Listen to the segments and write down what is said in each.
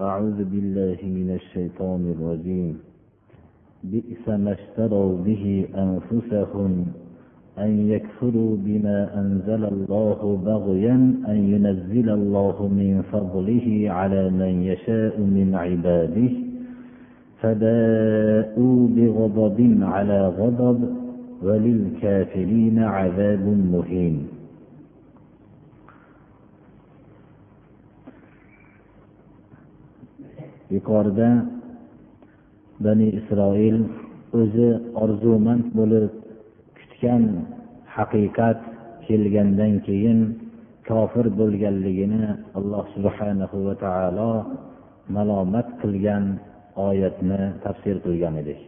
أعوذ بالله من الشيطان الرجيم. بئس ما اشتروا به أنفسهم أن يكفروا بما أنزل الله بغيا أن ينزل الله من فضله على من يشاء من عباده فباءوا بغضب على غضب وللكافرين عذاب مهين. Yuqorida bani isroil o'zi orzumand bo'lib kutgan haqiqat kelgandan keyin kofir bo'lganligini alloh subhanahu va taolo malomat qilgan oyatni tafsir qilgan edik.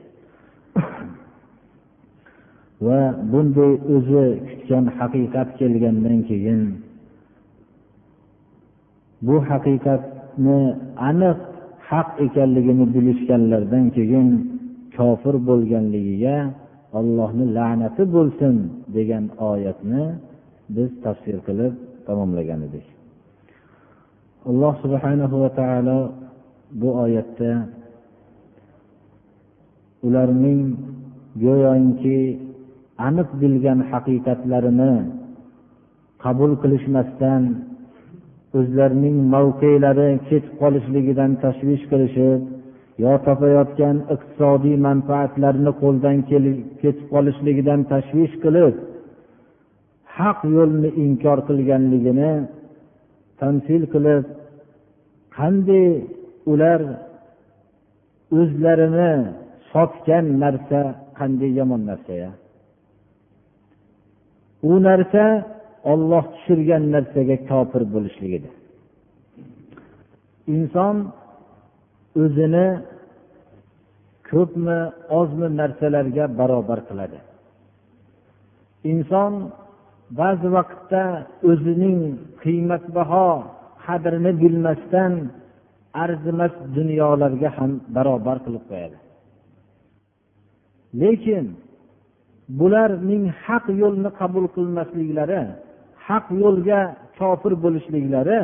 Va bunday o'zi kutgan haqiqat kelgandan keyin bu haqiqatni aniq haq ekanligini bilishganlaridan keyin kofir bo'lganligiga allohni la'nati bo'lsin degan oyatni biz tafsir qilib tamomlagan edik. Alloh subhanahu va taolo bu oyatda ularning go'yoki aniq bilgan haqiqatlarini qabul qilishmasdan o'zlarining mavqelari ketib qolishligidan tashvish qilishib yo topayotgan iqtisodiy manfaatlarini qo'ldan ketib qolishligidan tashvish qilib haq yo'lni inkor qilganligini tamsil qilib qanday ular o'zlarini sotgan narsa qanday yomon narsa u narsa olloh tushirgan narsaga kofir bo'lishligidir inson o'zini ko'pmi ozmi narsalarga barobar qiladi. Inson ba'zi vaqtda o'zining qiymatbaho qadrini bilmasdan arzimas dunyolarga ham barobar qilib qo'yadi. Lekin bularning haq yo'lni qabul qilmasliklari haq yo'lga kofir bo'lishliklari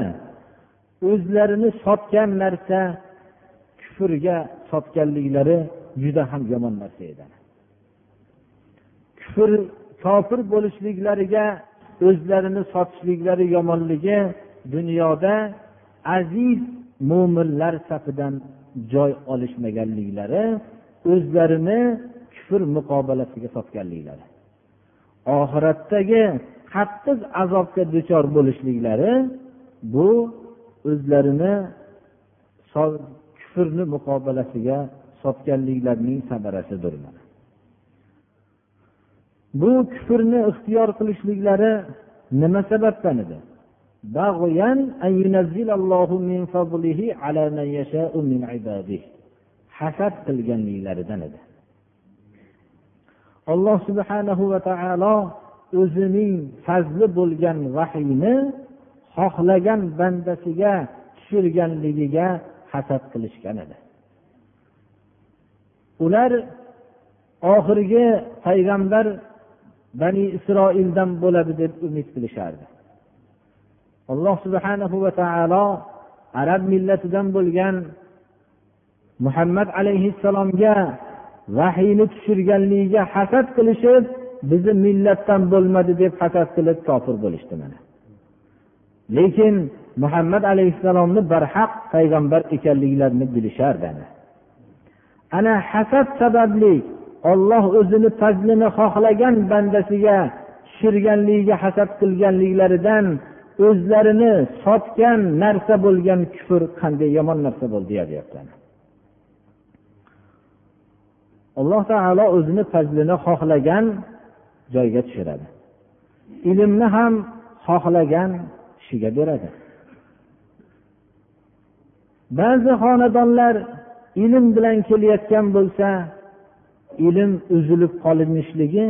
o'zlarini sotgan narsa kufrga sotganliklari juda ham yomon narsa edi. Kufr kofir bo'lishliklariga o'zlarini sotishliklari yomonligi dunyoda aziz mo'minlar safidan joy olishmaganliklari o'zlarini kufr muqobalasiga sotganliklari. Oxiratdagi qattiq azobga duchor bo'lishliklari bu o'zlarini kufrni muqobalasiga sotganliklarining samarasidir. Bu kufrni ixtiyor qilishliklari nima sababdan edi? Hasad qilganliklaridan edi. Alloh subhanahu va taolo o'zining fazli bo'lgan vahiyni xohlagan bandasiga tushirganligiga hasad qilishgan edi. Ular oxirgi payg'ambar bani isroildan bo'ladi deb umid qilishardi. Alloh subhanahu va taolo arab millatidan bo'lgan muhammad alayhissalomga vahiyni tushirganligiga hasad qilishib bizni millatdan bo'lmadi deb hasad qilib kofir bo'lishdi mana. Lekin muhammad alayhissalomni barhaq payg'ambar ekanliklarini bilishardi ana. Hasad sababli olloh o'zini fazlini xohlagan bandasiga tushirganligiga hasad qilganliklaridan o'zlarini sotgan narsa bo'lgan kufr qanday yomon narsa bo'ldi deyapti alloh taolo o'zini fazlini xohlagan joyga tushiradi. Ilmni ham xohlagan kishiga beradi. Ba'zi xonadonlar ilm bilan kelayotgan bo'lsa ilm uzilib qolinishligi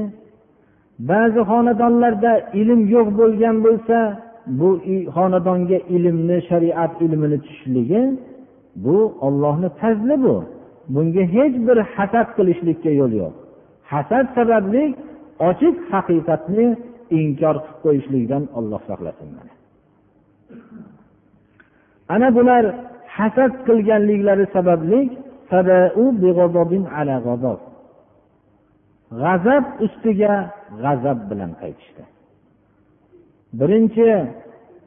ba'zi xonadonlarda ilm yo'q bo'lgan bo'lsa bu xonadonga ilmni shariat ilmini tushishligi bu ollohni fazli bu. Bunga hech bir hasad qilishlikka yo'l yo'q. Hasad sababli ochiq haqiqatni inkor qilib qo'yishlikdan olloh saqlasin ana bular hasad qilganliklari sababli g'azab ustiga g'azab bilan qaytishdi. Birinchi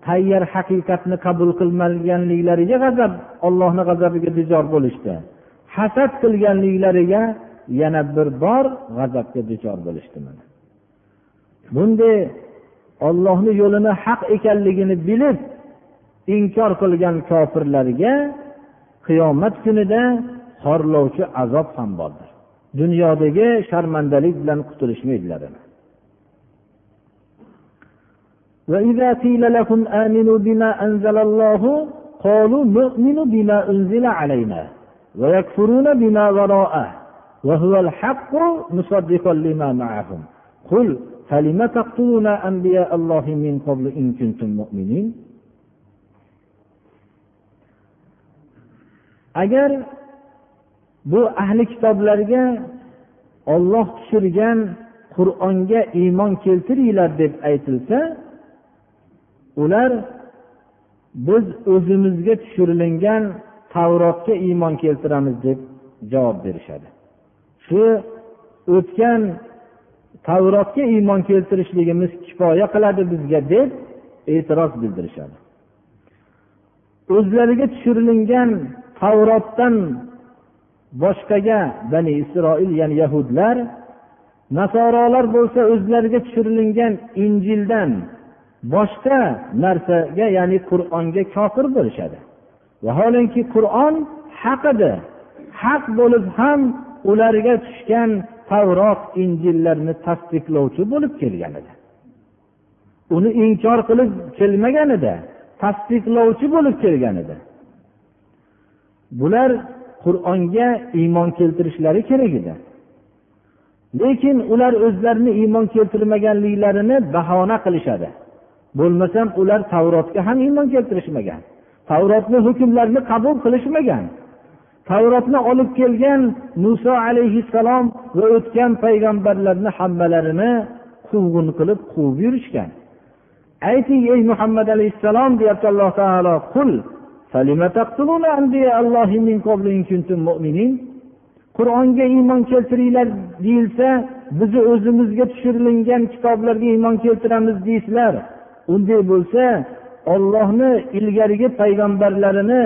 tayyor haqiqatni qabul qilmaganliklariga g'azab ollohni g'azabiga duchor bo'lishdi. Hasad qilganliklariga yana bir bor g'azabga duchor bo'lishdi bunday ollohni yo'lini haq ekanligini bilib inkor qilgan kofirlarga qiyomat kunida xorlovchi azob ham bordir dunyodagi sharmandalik bilan qutulishmaydilar وإذا قيل لهم آمنوا بما أنزل الله قالوا نؤمن بما أنزل علينا ويكفرون بما وراءه وهو الحق مصدقا لما معهم قل فلم تقتلون أنبياء الله من قبل إن كنتم مؤمنين agar bu ahli kitoblarga olloh tushirgan qur'onga iymon keltiringlar deb aytilsa ular biz o'zimizga tushirilgan tavrotga iymon keltiramiz deb javob berishadi Shu o'tgan tavrotga iymon keltirishligimiz kifoya qiladi bizga deb e'tiroz bildirishadi. O'zlariga tushirilgan tavrotdan boshqaga bani isroil ya'ni yahudlar nasorolar bo'lsa o'zlariga tushirilgan injildan boshqa narsaga ya'ni qur'onga kofir bo'lishadi. Vaholanki qur'on haq edi haq bo'lib ham ularga tushgan tavrot injillarni tasdiqlovchi bo'lib kelgan edi uni inkor qilib kelmagan edi tasdiqlovchi bo'lib kelgan edi bular qur'onga iymon keltirishlari kerak edi. Lekin ular o'zlarini iymon keltirmaganliklarini bahona qilishadi. Bo'lmasam ular tavrotga ham iymon keltirishmagan tavrotni hukmlarini qabul qilishmagan tavrotni olib kelgan muso alayhissalom va o'tgan payg'ambarlarni hammalarini quvg'in qilib quvib yurishgan. Ayting ey muhammad alayhissalom deyapti alloh taolo qul qur'onga iymon keltiringlar deyilsa bizni o'zimizga tushirilgan kitoblarga iymon keltiramiz deysizlar. Unday bo'lsa ollohni ilgarigi payg'ambarlarini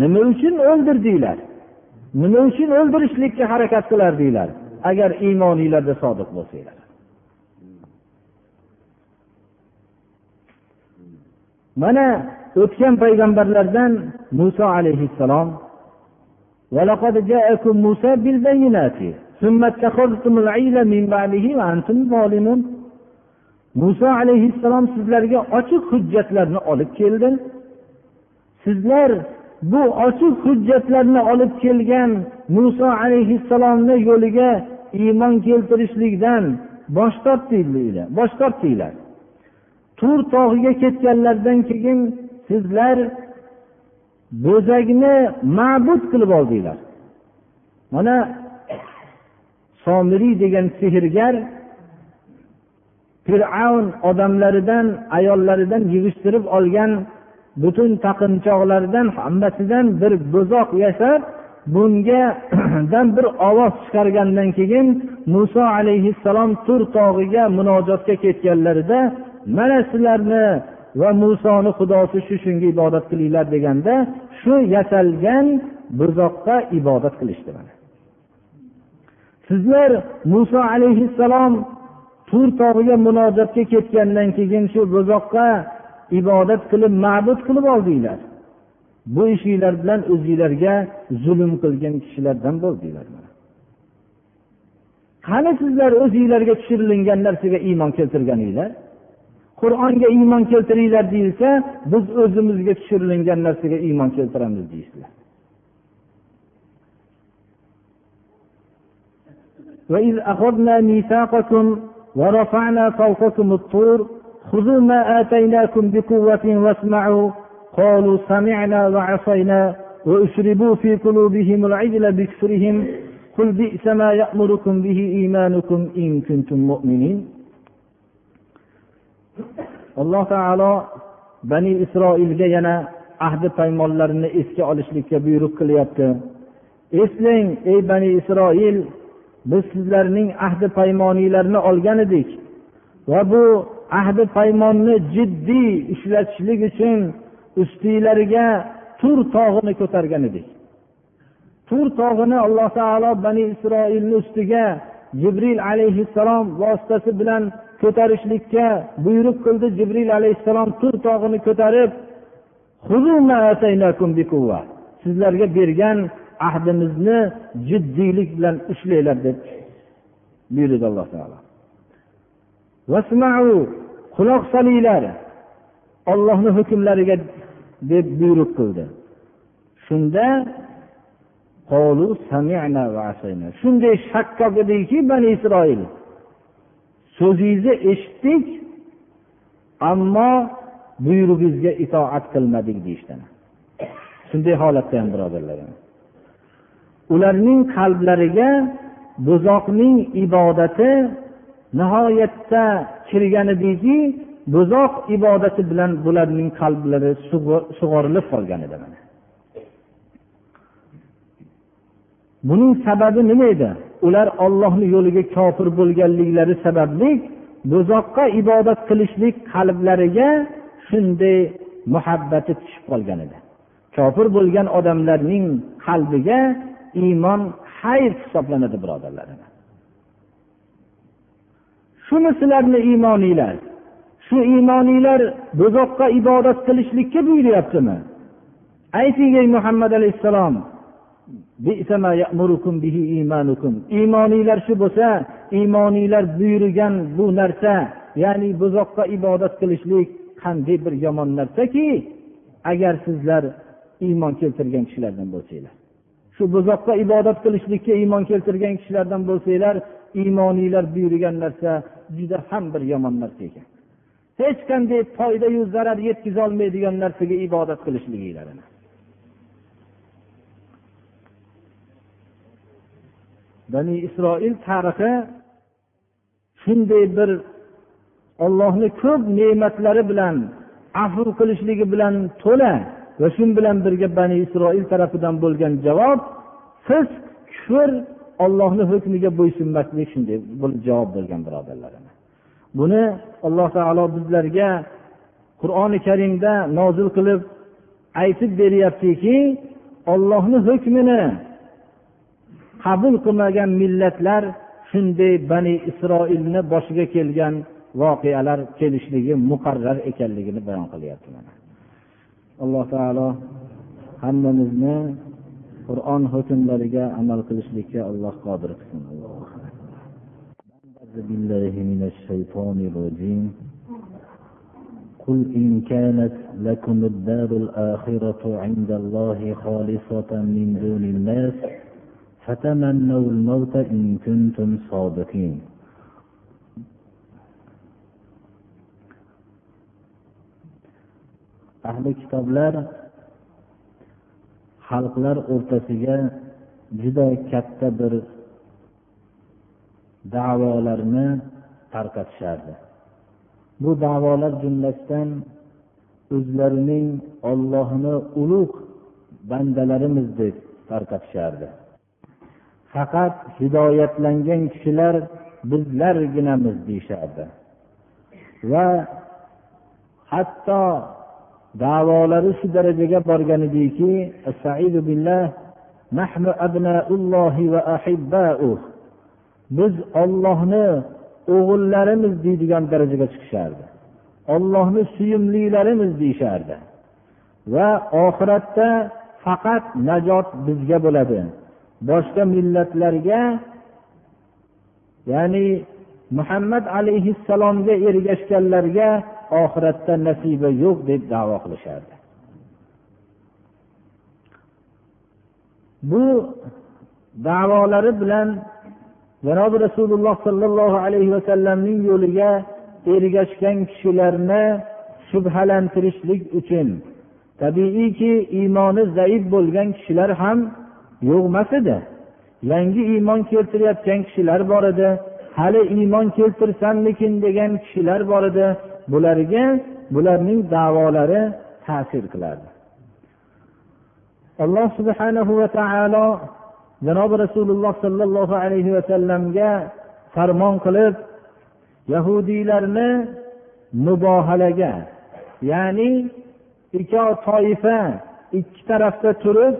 nima uchun o'ldirdinglar nima uchun o'ldirishlikka harakat qilardinglar agar iymoninglarda sodiq bo'lsanglar. Mana o'tgan payg'ambarlardan muso alayhissalom muso alayhissalom sizlarga ochiq hujjatlarni olib keldi. Sizlar bu ochiq hujjatlarni olib kelgan muso alayhissalomni yo'liga iymon keltirishlikdan bosh tortdinglar bosh tortdinglar. Tur tog'iga ketganlaridan keyin sizlar bo'zakni ma'bud qilib oldinglar. Mana somiriy degan sehrgar fir'avn odamlaridan ayollaridan yig'ishtirib olgan butun taqinchoqlardan hammasidan bir bo'zoq yasab bungadan bir ovoz chiqargandan keyin muso alayhissalom tur tog'iga munojotga ketganlarida mana sizlarni va musoni xudosi shu shunga ibodat qilinglar deganda shu yasalgan buzoqqa ibodat qilishdi sizlar muso alayhissalom tur tog'iga munojotga ketgandan keyin shu buzoqqa ibodat qilib ma'bud qilib oldinglar bu ishinglar bilan o'zinglarga zulm qilgan kishilardan bo'ldinglar qani sizlar o'zinglarga tushirilgan narsaga iymon keltirganinglar qur'onga iymon keltiringlar deyilsa biz o'zimizga tushirilgan narsaga iymon keltiramiz deysizlar وإذ أخذنا ميثاقكم ورفعنا فوقكم الطور خذوا ما آتيناكم بقوة واسمعوا قالوا سمعنا وعصينا وأشربوا في قلوبهم العجل بكفرهم قل بئس ما يأمركم به إيمانكم إن كنتم مؤمنين alloh taolo bani isroilga yana ahdi paymonlarini esga olishlikka buyruq qilyapti eslang ey bani isroil biz sizlarning ahdi paymoninglarni olgan edik va bu ahdi paymonni jiddiy ishlatishlik uchun ustiylariga tur tog'ini ko'targan edik. Tur tog'ini alloh taolo bani isroilni ustiga jibril alayhissalom vositasi bilan ko'tarishlikka buyruq qildi. Jibril alayhissalom tur tog'ini ko'tarib sizlarga bergan ahdimizni jiddiylik bilan ushlanglar deb buyurdi alloh taolo. Quloq solinglar. Ollohni hukmlariga deb buyruq qildi. Shunda shunday shakkok ediki bani isroil. So'zingizni eshitdik ammo buyrug'ingizga itoat qilmadik deyishdi shunday holatda ham birodarlar. Ularning qalblariga buzoqning ibodati nihoyatda kirgan ediki buzoq ibodati bilan bularning qalblari sug'orilib qolgan edi buning sababi nima edi? Ular ollohni yo'liga kofir bo'lganliklari sababli buzoqqa ibodat qilishlik qalblariga shunday muhabbati tushib qolgan edi kofir bo'lgan odamlarning qalbiga iymon xayr hisoblanadi birodarlar shumi sizlarni iymoninglar shu iymoninglar buzoqqa ibodat qilishlikka buyuryaptimi? Ayting ey muhammad alayhissalom. Iymoninglar shu bo'lsa iymoninglar buyurgan bu narsa ya'ni buzoqqa ibodat qilishlik qanday bir yomon narsaki agar sizlar iymon keltirgan kishilardan bo'lsanglar. Shu buzoqqa ibodat qilishlikka iymon keltirgan kishilardan bo'lsanglar iymoniylar buyurgan narsa juda ham bir yomon narsa ekan. Hech qanday foydayu zarar yetkazolmaydigan narsaga ibodat qilishliginglar bani isroil tarixi shunday bir ollohni ko'p ne'matlari bilan afv qilishligi bilan to'la va shu bilan birga bani isroil tarafidan bo'lgan javob fisq kufr ollohni hukmiga bo'ysunmaslik shunday javob bo'lgan birodarlar buni alloh taolo bizlarga qur'oni karimda nozil qilib aytib beryaptiki ollohni hukmini qabul qilmagan millatlar shunday bani isroilni boshiga kelgan voqealar kelishligi muqarrar ekanligini bayon qilyapti alloh taolo hammamizni qur'on hukmlariga amal qilishlikka alloh qodir qilsin بالله من الشيطان الرجيم قل إن كانت لكم الدار الآخرة عند الله خالصة من دون الناس فتمنوا الموت إن كنتم صادقين ahli kitoblar xalqlar o'rtasiga juda katta bir da'volarni tarqatishardi. Bu da'volar jumlasidan o'zlarining ollohni ulug' bandalarimiz deb tarqatishardi. Faqat hidoyatlangan kishilar bizlarginamiz deyishardi. Va hatto da'volari shu darajaga borgan ediki biz ollohni o'g'illarimiz deydigan darajaga chiqishardi. Ollohni suyumlilarimiz deyishardi. Va oxiratda faqat najot bizga bo'ladi. Boshqa millatlarga ya'ni muhammad alayhissalomga ergashganlarga oxiratda nasiba yo'q deb davo qilishardi. Bu davolari bilan janobi rasululloh sollallohu alayhi vasallamning yo'liga ergashgan kishilarni shubhalantirishlik uchun tabiiyki iymoni zaif bo'lgan kishilar ham yo'q emas edi. Yangi iymon keltirayotgan kishilar bor edi. Hali iymon keltirsammikin degan kishilar bor edi. Bularga bularning davolari ta'sir qilardi alloh subhanahu va taolo janobi rasululloh sollallohu alayhi vasallamga farmon qilib yahudiylarni mubohalaga ya'ni ikki toifa ikki tarafda turib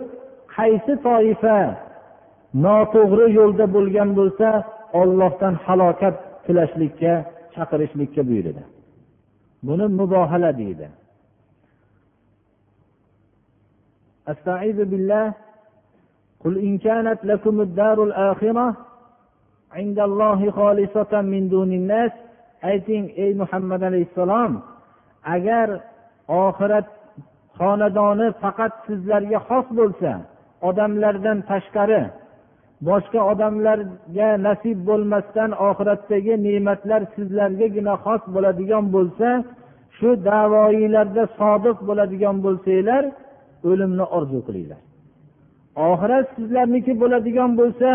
qaysi toifa noto'g'ri yo'lda bo'lgan bo'lsa ollohdan halokat tilashlikka chaqirishlikka buyurdi buni mubohala deydi أستعيذ بالله قل إن كانت لكم الدار الآخرة عند الله خالصة من دون الناس ayting ey muhammad alayhissalom agar oxirat xonadoni faqat sizlarga xos bo'lsa odamlardan tashqari boshqa odamlarga nasib bo'lmasdan oxiratdagi ne'matlar sizlargagina xos bo'ladigan bo'lsa shu davoiylarda sodiq bo'ladigan bo'lsanglar o'limni orzu qilinglar. Oxirat sizlarniki bo'ladigan bo'lsa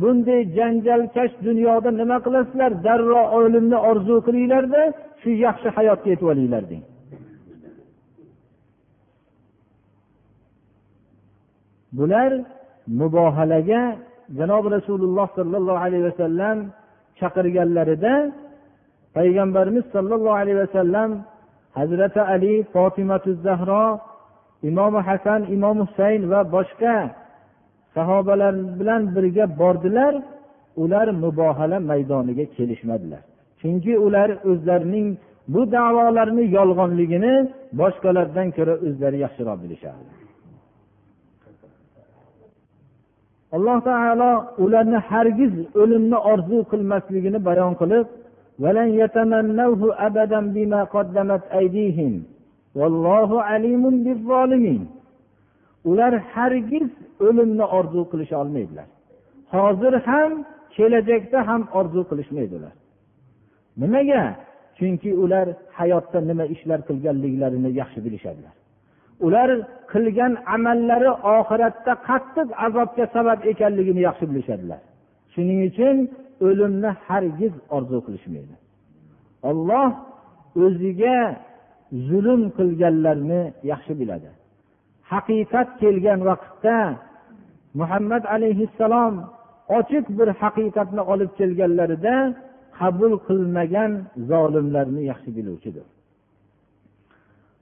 bunday janjalkash dunyoda nima qilasizlar? Darrov o'limni orzu qilinglarda shu yaxshi hayotga yetib olinglar deng. Bular mubohalaga janobi rasululloh sollallohu alayhi vasallam chaqirganlarida payg'ambarimiz sollallohu alayhi vasallam hazrati ali fotimatu zahro imom hasan imom husayn va boshqa sahobalar bilan birga bordilar. Ular mubohala maydoniga kelishmadilar. Chunki ular o'zlarining bu davolarni yolg'onligini boshqalardan ko'ra o'zlari yaxshiroq bilishardi. Alloh taolo ularni hargiz o'limni orzu qilmasligini bayon qilib ular hargiz o'limni orzu qilisha olmaydilar. Hozir ham kelajakda ham orzu qilishmaydilar. Nimaga? Chunki ular hayotda nima ishlar qilganliklarini yaxshi bilishadilar. Ular qilgan amallari oxiratda qattiq azobga sabab ekanligini yaxshi bilishadilar. Shuning uchun o'limni hargiz orzu qilishmaydi. Olloh o'ziga zulm qilganlarni yaxshi biladi. Haqiqat kelgan vaqtda muhammad alayhissalom ochiq bir haqiqatni olib kelganlarida qabul qilmagan zolimlarni yaxshi biluvchidir.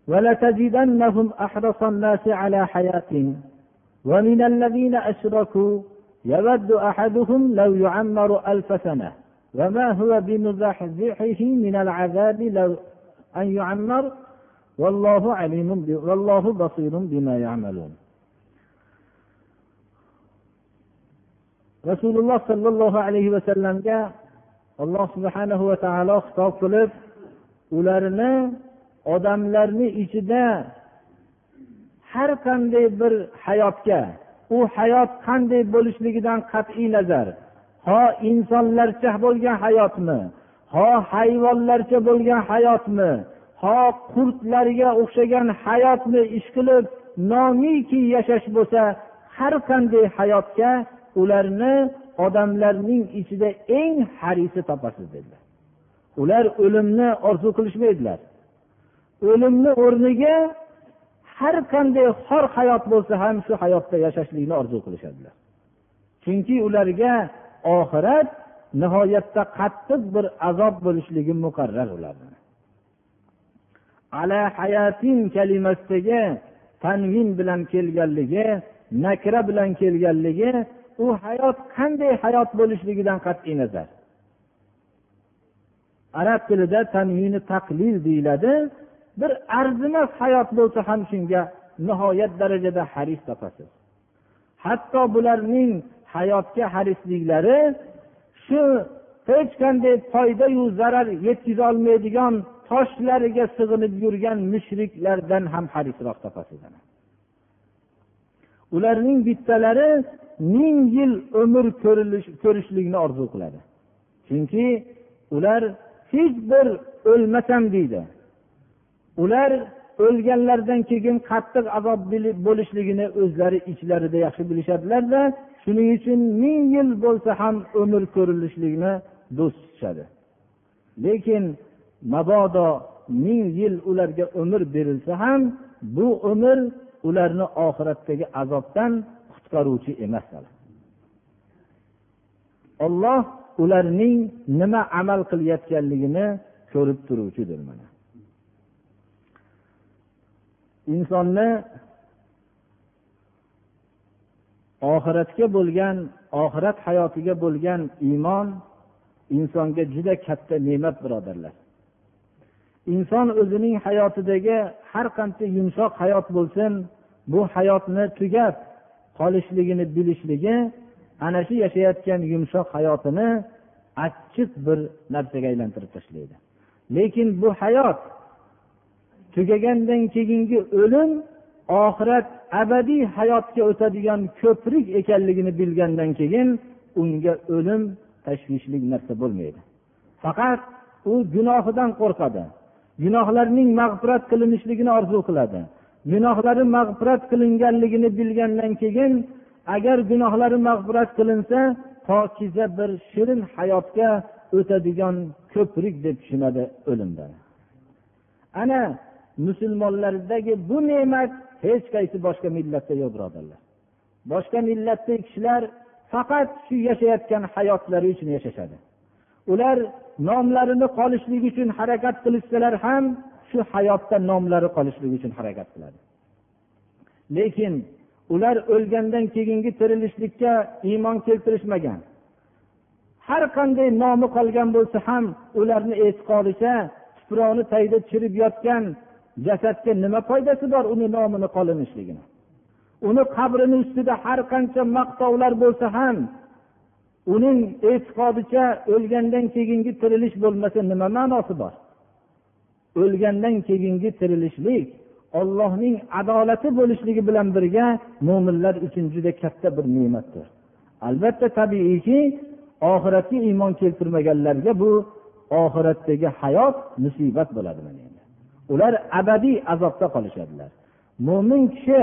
ولتجدنهم أحرص الناس على حياة. ومن الذين أشركوا يود أحدهم لو يعمر ألف سنة. وما هو بمزحزحه من العذاب لو أن يعمر؟ والله عليم والله بصير بما يعملون. Rasululloh sollallohu alayhi vasallamga alloh subhanahu va taolo xitob qilib ularni odamlarni ichida har qanday bir hayotga u hayot qanday bo'lishligidan qat'iy nazar. Ho insonlarcha bo'lgan hayotmi? Ho hayvonlarcha bo'lgan hayotmi? Ho qurtlarga o'xshagan hayotni ish qilib nomiki yashash bo'lsa har qanday hayotga ularni odamlarning ichida eng harisi topasiz dedilar. Ular o'limni orzu qilishmaydilar. O'limni o'rniga har qanday xor hayot bo'lsa ham shu hayotda yashashlikni orzu qilishadilar. Chunki ularga oxirat nihoyatda qattiq bir azob bo'lishligi muqarrar ularni. Ala hayatin kalimasidagi tanvin bilan kelganligi nakra bilan kelganligi u hayot qanday hayot bo'lishligidan qat'iy nazar. Arab tilida tanvini taqlil deyiladi. Bir arzimas hayot bo'lsa ham shunga nihoyat darajada haris topasiz. Hatto bularning hayotga harisliklari shu hech qanday foydayu zarar yetkazolmaydigan toshlariga sig'inib yurgan mushriklardan ham harisroq topasiz ularning bittalari ming yil umr ko'rishlikni orzu qiladi. Chunki ular hech bir o'lmasam deydi. Ular o'lganlaridan keyin qattiq azob bo'lishligini o'zlari ichlarida yaxshi bilishadilarda shuning uchun ming yil bo'lsa ham umr ko'rilishlikni do'st tutishadi. Lekin mabodo ming yil ularga umr berilsa ham bu umr ularni oxiratdagi azobdan qutqaruvchi emas olloh ularning nima amal qilayotganligini ko'rib turuvchidir mana. Insonni oxiratga bo'lgan oxirat hayotiga bo'lgan iymon insonga juda katta ne'mat birodarlar. Inson o'zining hayotidagi har qancha yumshoq hayot bo'lsin bu hayotni tugab qolishligini bilishligi ana shu yashayotgan yumshoq hayotini achchiq bir narsaga aylantirib tashlaydi. Lekin bu hayot tugagandan keyingi o'lim oxirat abadiy hayotga o'tadigan ko'prik ekanligini bilgandan keyin unga o'lim tashvishli narsa bo'lmaydi. Faqat u gunohidan qo'rqadi gunohlarning mag'firat qilinishligini orzu qiladi gunohlari mag'firat qilinganligini bilgandan keyin agar gunohlari mag'firat qilinsa pokiza bir shirin hayotga o'tadigan ko'prik deb tushunadi o'limdan. Ana musulmonlardagi bu ne'mat hech qaysi boshqa millatda yo'q birodarlar. Boshqa millatdagi kishilar faqat shu yashayotgan hayotlari uchun yashashadi. Ular nomlarini qolishligi uchun harakat qilishsalar ham shu hayotda nomlari qolishligi uchun harakat qiladi. Lekin ular o'lgandan keyingi tirilishlikka iymon keltirishmagan. Har qanday nomi qolgan bo'lsa ham ularni e'tiqodicha tuproqni tagida chirib yotgan jasadga nima foydasi bor uni nomini qolinishligini? Uni qabrini ustida har qancha maqtovlar bo'lsa ham uning e'tiqodicha o'lgandan keyingi tirilish bo'lmasa nima ma'nosi bor? O'lgandan keyingi tirilishlik ollohning adolati bo'lishligi bilan birga mo'minlar uchun juda katta bir ne'matdir. Albatta tabiiyki oxiratga iymon keltirmaganlarga bu oxiratdagi hayot musibat bo'ladi ular abadiy azobda qolishadilar. Mo'min kishi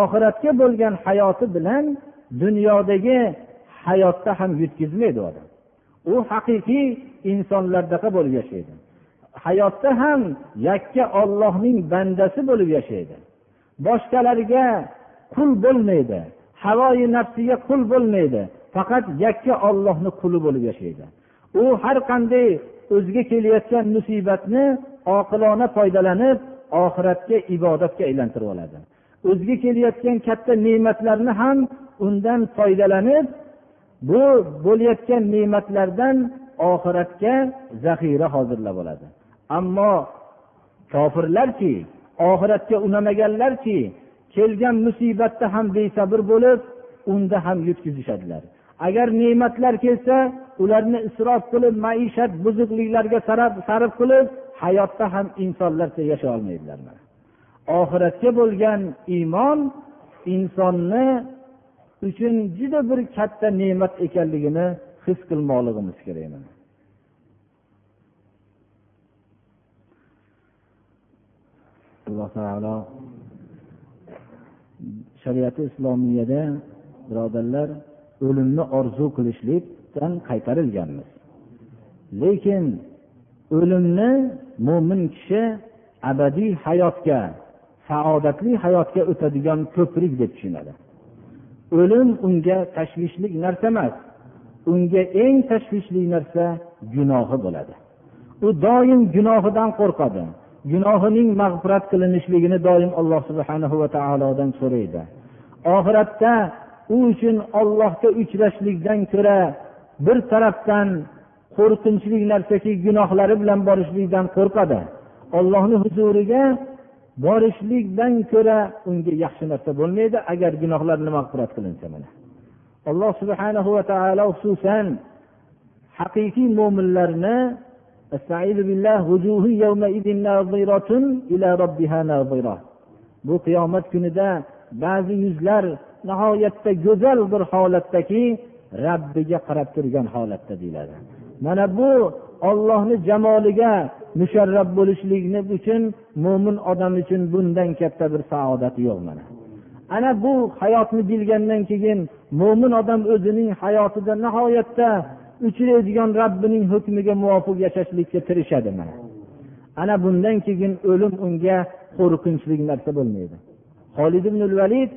oxiratga bo'lgan hayoti bilan dunyodagi hayotda ham yutkazmaydi odam. U haqiqiy insonlardaqa bo'lib yashaydi. Hayotda ham yakka ollohning bandasi bo'lib yashaydi. Boshqalarga qul bo'lmaydi havoyi nafsiga qul bo'lmaydi faqat yakka ollohni quli bo'lib yashaydi. U har qanday o'ziga kelayotgan musibatni oqilona foydalanib oxiratga ibodatga aylantirib oladi. O'ziga kelayotgan katta ne'matlarni ham undan foydalanib bu bo'layotgan ne'matlardan oxiratga zaxira hozirlab oladi. Ammo kofirlarki oxiratga unamaganlarki kelgan musibatda ham besabr bo'lib unda ham yutkazishadilar. Agar ne'matlar kelsa ularni isrof qilib maishat buzuqliklarga sarf qilib hayotda ham insonlarcha yashay olmaydilar oxiratga bo'lgan iymon insonni uchun juda bir katta ne'mat ekanligini his qilmoqligimiz kerak alloh taolo shariati islomiyada birodarlar o'limni orzu qilishlikdan qaytarilganmiz. Lekin o'limni mo'min kishi abadiy hayotga saodatli hayotga o'tadigan ko'prik deb tushunadi. O'lim unga tashvishli narsa emas unga eng tashvishli narsa gunohi bo'ladi. U doim gunohidan qo'rqadi. Gunohining mag'firat qilinishligini doim alloh subhana va taolodan so'raydi. Oxiratda u uchun ollohga uchrashlikdan ko'ra bir tarafdan qo'rqinchli narsaki gunohlari bilan borishlikdan qo'rqadi. Ollohni huzuriga borishlikdan ko'ra unga yaxshi narsa bo'lmaydi agar gunohlarni mag'firat qilinsa mana. Alloh subhanahu va taolo xususan haqiqiy mo'minlarni bu qiyomat kunida ba'zi yuzlar nihoyatda go'zal bir holatdaki rabbiga qarab turgan holatda deyiladi. Mana bu ollohni jamoliga musharrab bo'lishlikni uchun mo'min odam uchun bundan katta bir saodat yo'q mana. Ana bu hayotni bilgandan keyin mo'min odam o'zining hayotida nihoyatda uchraydigan rabbining hukmiga muvofiq yashashlikka tirishadi mana. Ana bundan keyin o'lim unga qo'rqinchli narsa bo'lmaydi. Holid ibn valid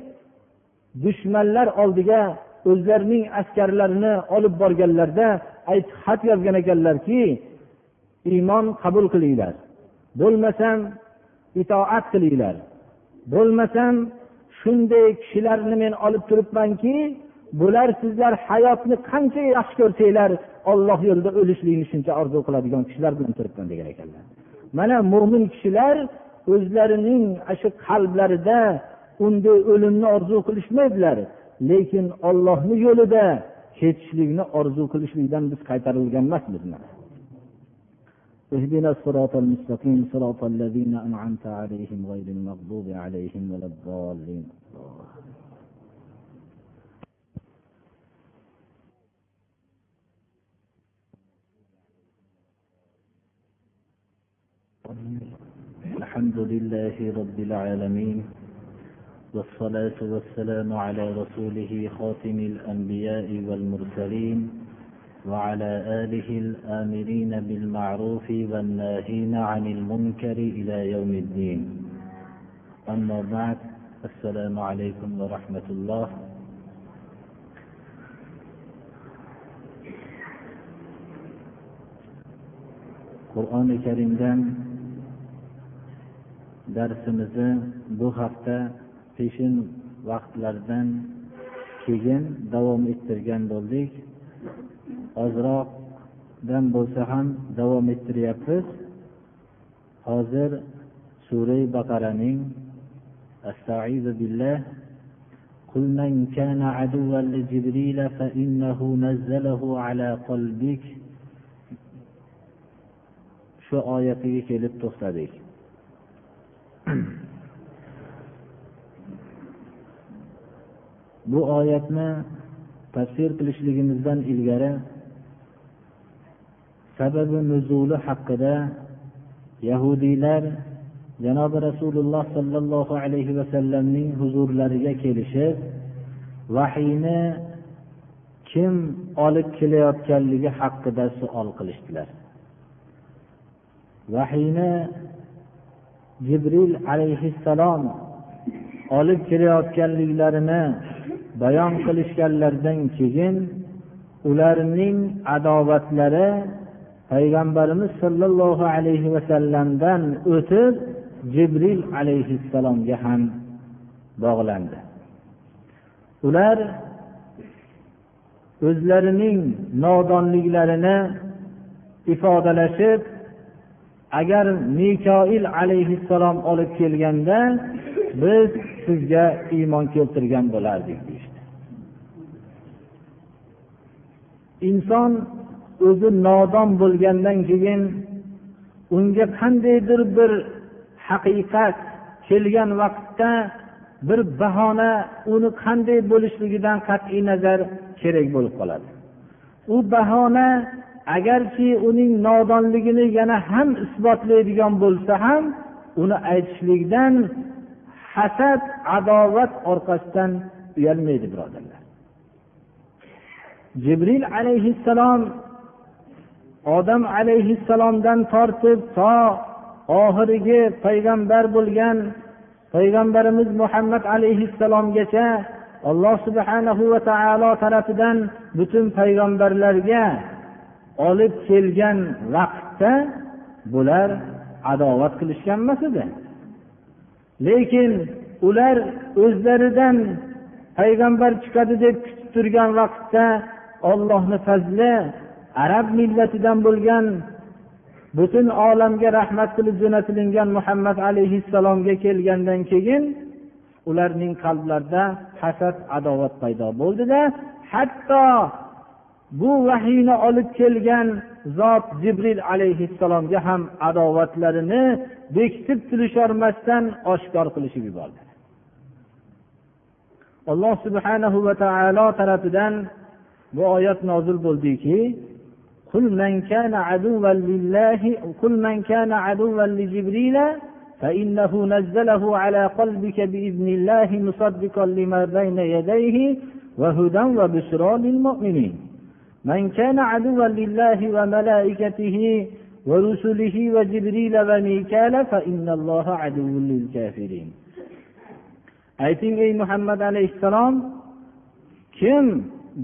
dushmanlar oldiga o'zlarining askarlarini olib borganlarida xat yozgan ekanlarki iymon qabul qilinglar. Bo'lmasam itoat qilinglar. Bo'lmasam shunday kishilarni men olib turibmanki bular sizlar hayotni qancha yaxshi ko'rsanglar olloh yo'lida o'lishlikni shuncha orzu qiladigan kishilar bilan turibman degan ekanlar. Mana mo'min kishilar o'zlarining shu qalblarida unday o'limni orzu qilishmaydilar lekin ollohni yo'lida ketishlikni orzu qilishlikdan biz qaytarilgan emasmiz اهدنا الصراط المستقيم صراط الذين أنعمت عليهم غير المغضوب عليهم ولا الضالين الحمد لله رب العالمين والصلاة والسلام على رسوله خاتم الأنبياء والمرسلين وعلى آله الآمرين بالمعروف والناهين عن المنكر إلى يوم الدين. أما بعد السلام عليكم ورحمة الله. qur'oni karimdan darsimizni bu hafta peshin vaqtlardan keyin davom ettirgan bo'ldik ozroqdan bo'lsa ham davom ettiryapmiz hozir sura baqaraning astaizu billah قل من كان عدوا لجبريل فإنه نزله على قلبك shu oyatiga kelib to'xtadik bu oyatni tafsir qilishligimizdan ilgari sababi nuzuli haqida yahudiylar janobi rasululloh sollallohu alayhi vasallamning huzurlariga kelishib vahiyni kim olib kelayotganligi haqida savol qilishdilar. Vahiyni jibril alayhissalom olib kelayotganliklarini bayon qilishganlaridan keyin ularning adovatlari payg'ambarimiz sollallohu alayhi vasallamdan o'tib jibril alayhissalomga ham bog'landi. Ular o'zlarining nodonliklarini ifodalashib agar mikoil alayhissalom olib kelganda biz sizga iymon keltirgan bo'lardik deyishdi inson o'zi nodon bo'lgandan keyin unga qandaydir bir haqiqat kelgan vaqtda bir bahona uni qanday bo'lishligidan qat'iy nazar kerak bo'lib qoladi. U bahona agarki uning nodonligini yana ham isbotlaydigan bo'lsa ham uni aytishlikdan hasad adovat orqasidan uyalmaydi birodarlar. Jibril alayhissalom odam alayhissalomdan tortib to oxirgi payg'ambar bo'lgan payg'ambarimiz muhammad alayhissalomgacha alloh subhanahu va taolo tarafidan butun payg'ambarlarga olib kelgan vaqtda bular adovat qilishgan emas edi. Lekin ular o'zlaridan payg'ambar chiqadi deb kutib turgan vaqtda ollohni fazli arab millatidan bo'lgan butun olamga rahmat qilib jo'natilingan muhammad alayhissalomga kelgandan keyin ularning qalblarida hasad adovat paydo bo'ldida. Hatto bu vahiyni olib kelgan zot jibril alayhissalomga ham adovatlarini bekitib turisholmasdan oshkor qilishib yubordi. Alloh subhanahu va taolo tarafidan bu oyat nozil bo'ldiki كان كان فإنه نزله على قلبك بإذن الله مصدقا لما بين يديه وهدى وبشرى للمؤمنين من كان عدوا لله وملائكته ورسله وجبريل وميكال فإن الله عدو للكافرين ayting ey muhammad alayhissalom kim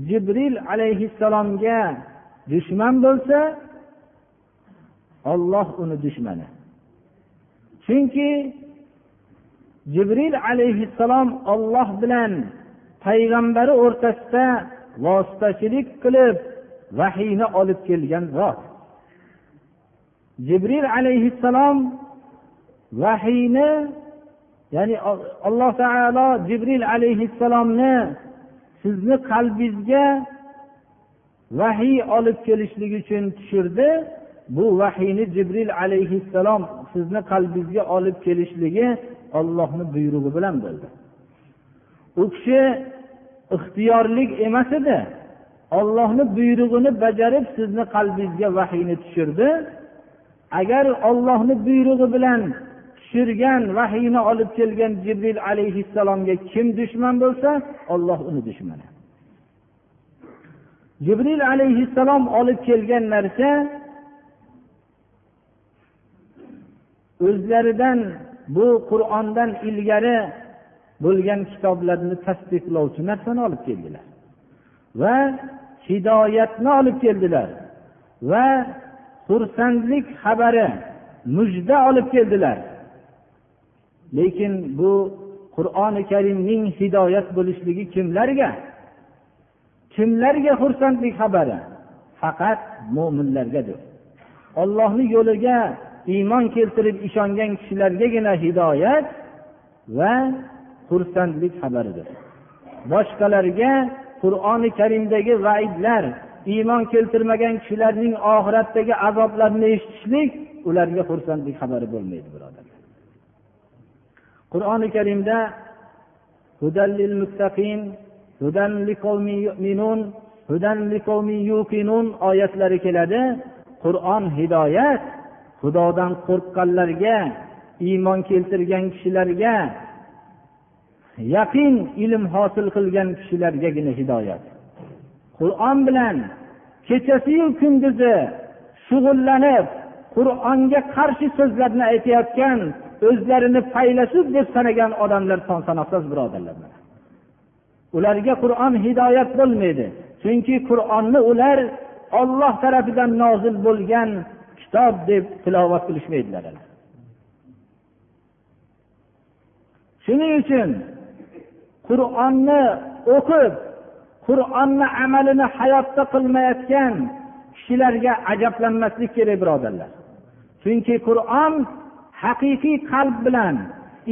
jibril alayhissalomga dushman bo'lsa olloh uni dushmani. Chunki jibril alayhissalom olloh bilan payg'ambari o'rtasida vositachilik qilib vahiyni olib kelgan zot. Jibril alayhissalom vahiyni ya'ni alloh taolo jibril alayhissalomni sizni qalbingizga vahiy olib kelishlik uchun tushirdi. Bu vahiyni jibril alayhissalom sizni qalbingizga olib kelishligi ollohni buyrug'i bilan bo'ldi. U kishi ixtiyorlik emas edi. Ollohni buyrug'ini bajarib sizni qalbingizga vahiyni tushirdi. Agar ollohni buyrug'i bilan tushirgan vahiyni olib kelgan jibril alayhissalomga kim dushman bo'lsa olloh uni dushmani. Jibril alayhissalom olib kelgan narsa o'zlaridan bu qur'ondan ilgari bo'lgan kitoblarni tasdiqlovchi narsani olib keldilar va hidoyatni olib keldilar va xursandlik xabari mujda olib keldilar. Lekin bu qur'oni karimning hidoyat bo'lishligi kimlarga? Kimlarga xursandlik xabari? Faqat mo'minlargadir ollohni yo'liga iymon keltirib ishongan kishilargagina hidoyat va xursandlik xabaridir. Boshqalarga qur'oni karimdagi vaidlar iymon keltirmagan kishilarning oxiratdagi azoblarini eshitishlik ularga xursandlik xabari bo'lmaydi birodar. Qur'oni karimda oyatlari keladi. Qur'on hidoyat xudodan qo'rqqanlarga iymon keltirgan kishilarga yaqin ilm hosil qilgan kishilargagina hidoyat. Qur'on bilan kechasiyu kunduzi shug'ullanib qur'onga qarshi so'zlarni aytayotgan o'zlarini faylasuf deb sanagan odamlar son sanoqsiz birodarlar ularga qur'on hidoyat bo'lmaydi chunki qur'onni ular olloh tarafidan nozil bo'lgan kitob deb tilovat qilishmaydilar shuning uchun qur'onni o'qib qur'onni amalini hayotda qilmayotgan kishilarga ajablanmaslik kerak birodarlar. Chunki qur'on haqiqiy qalb bilan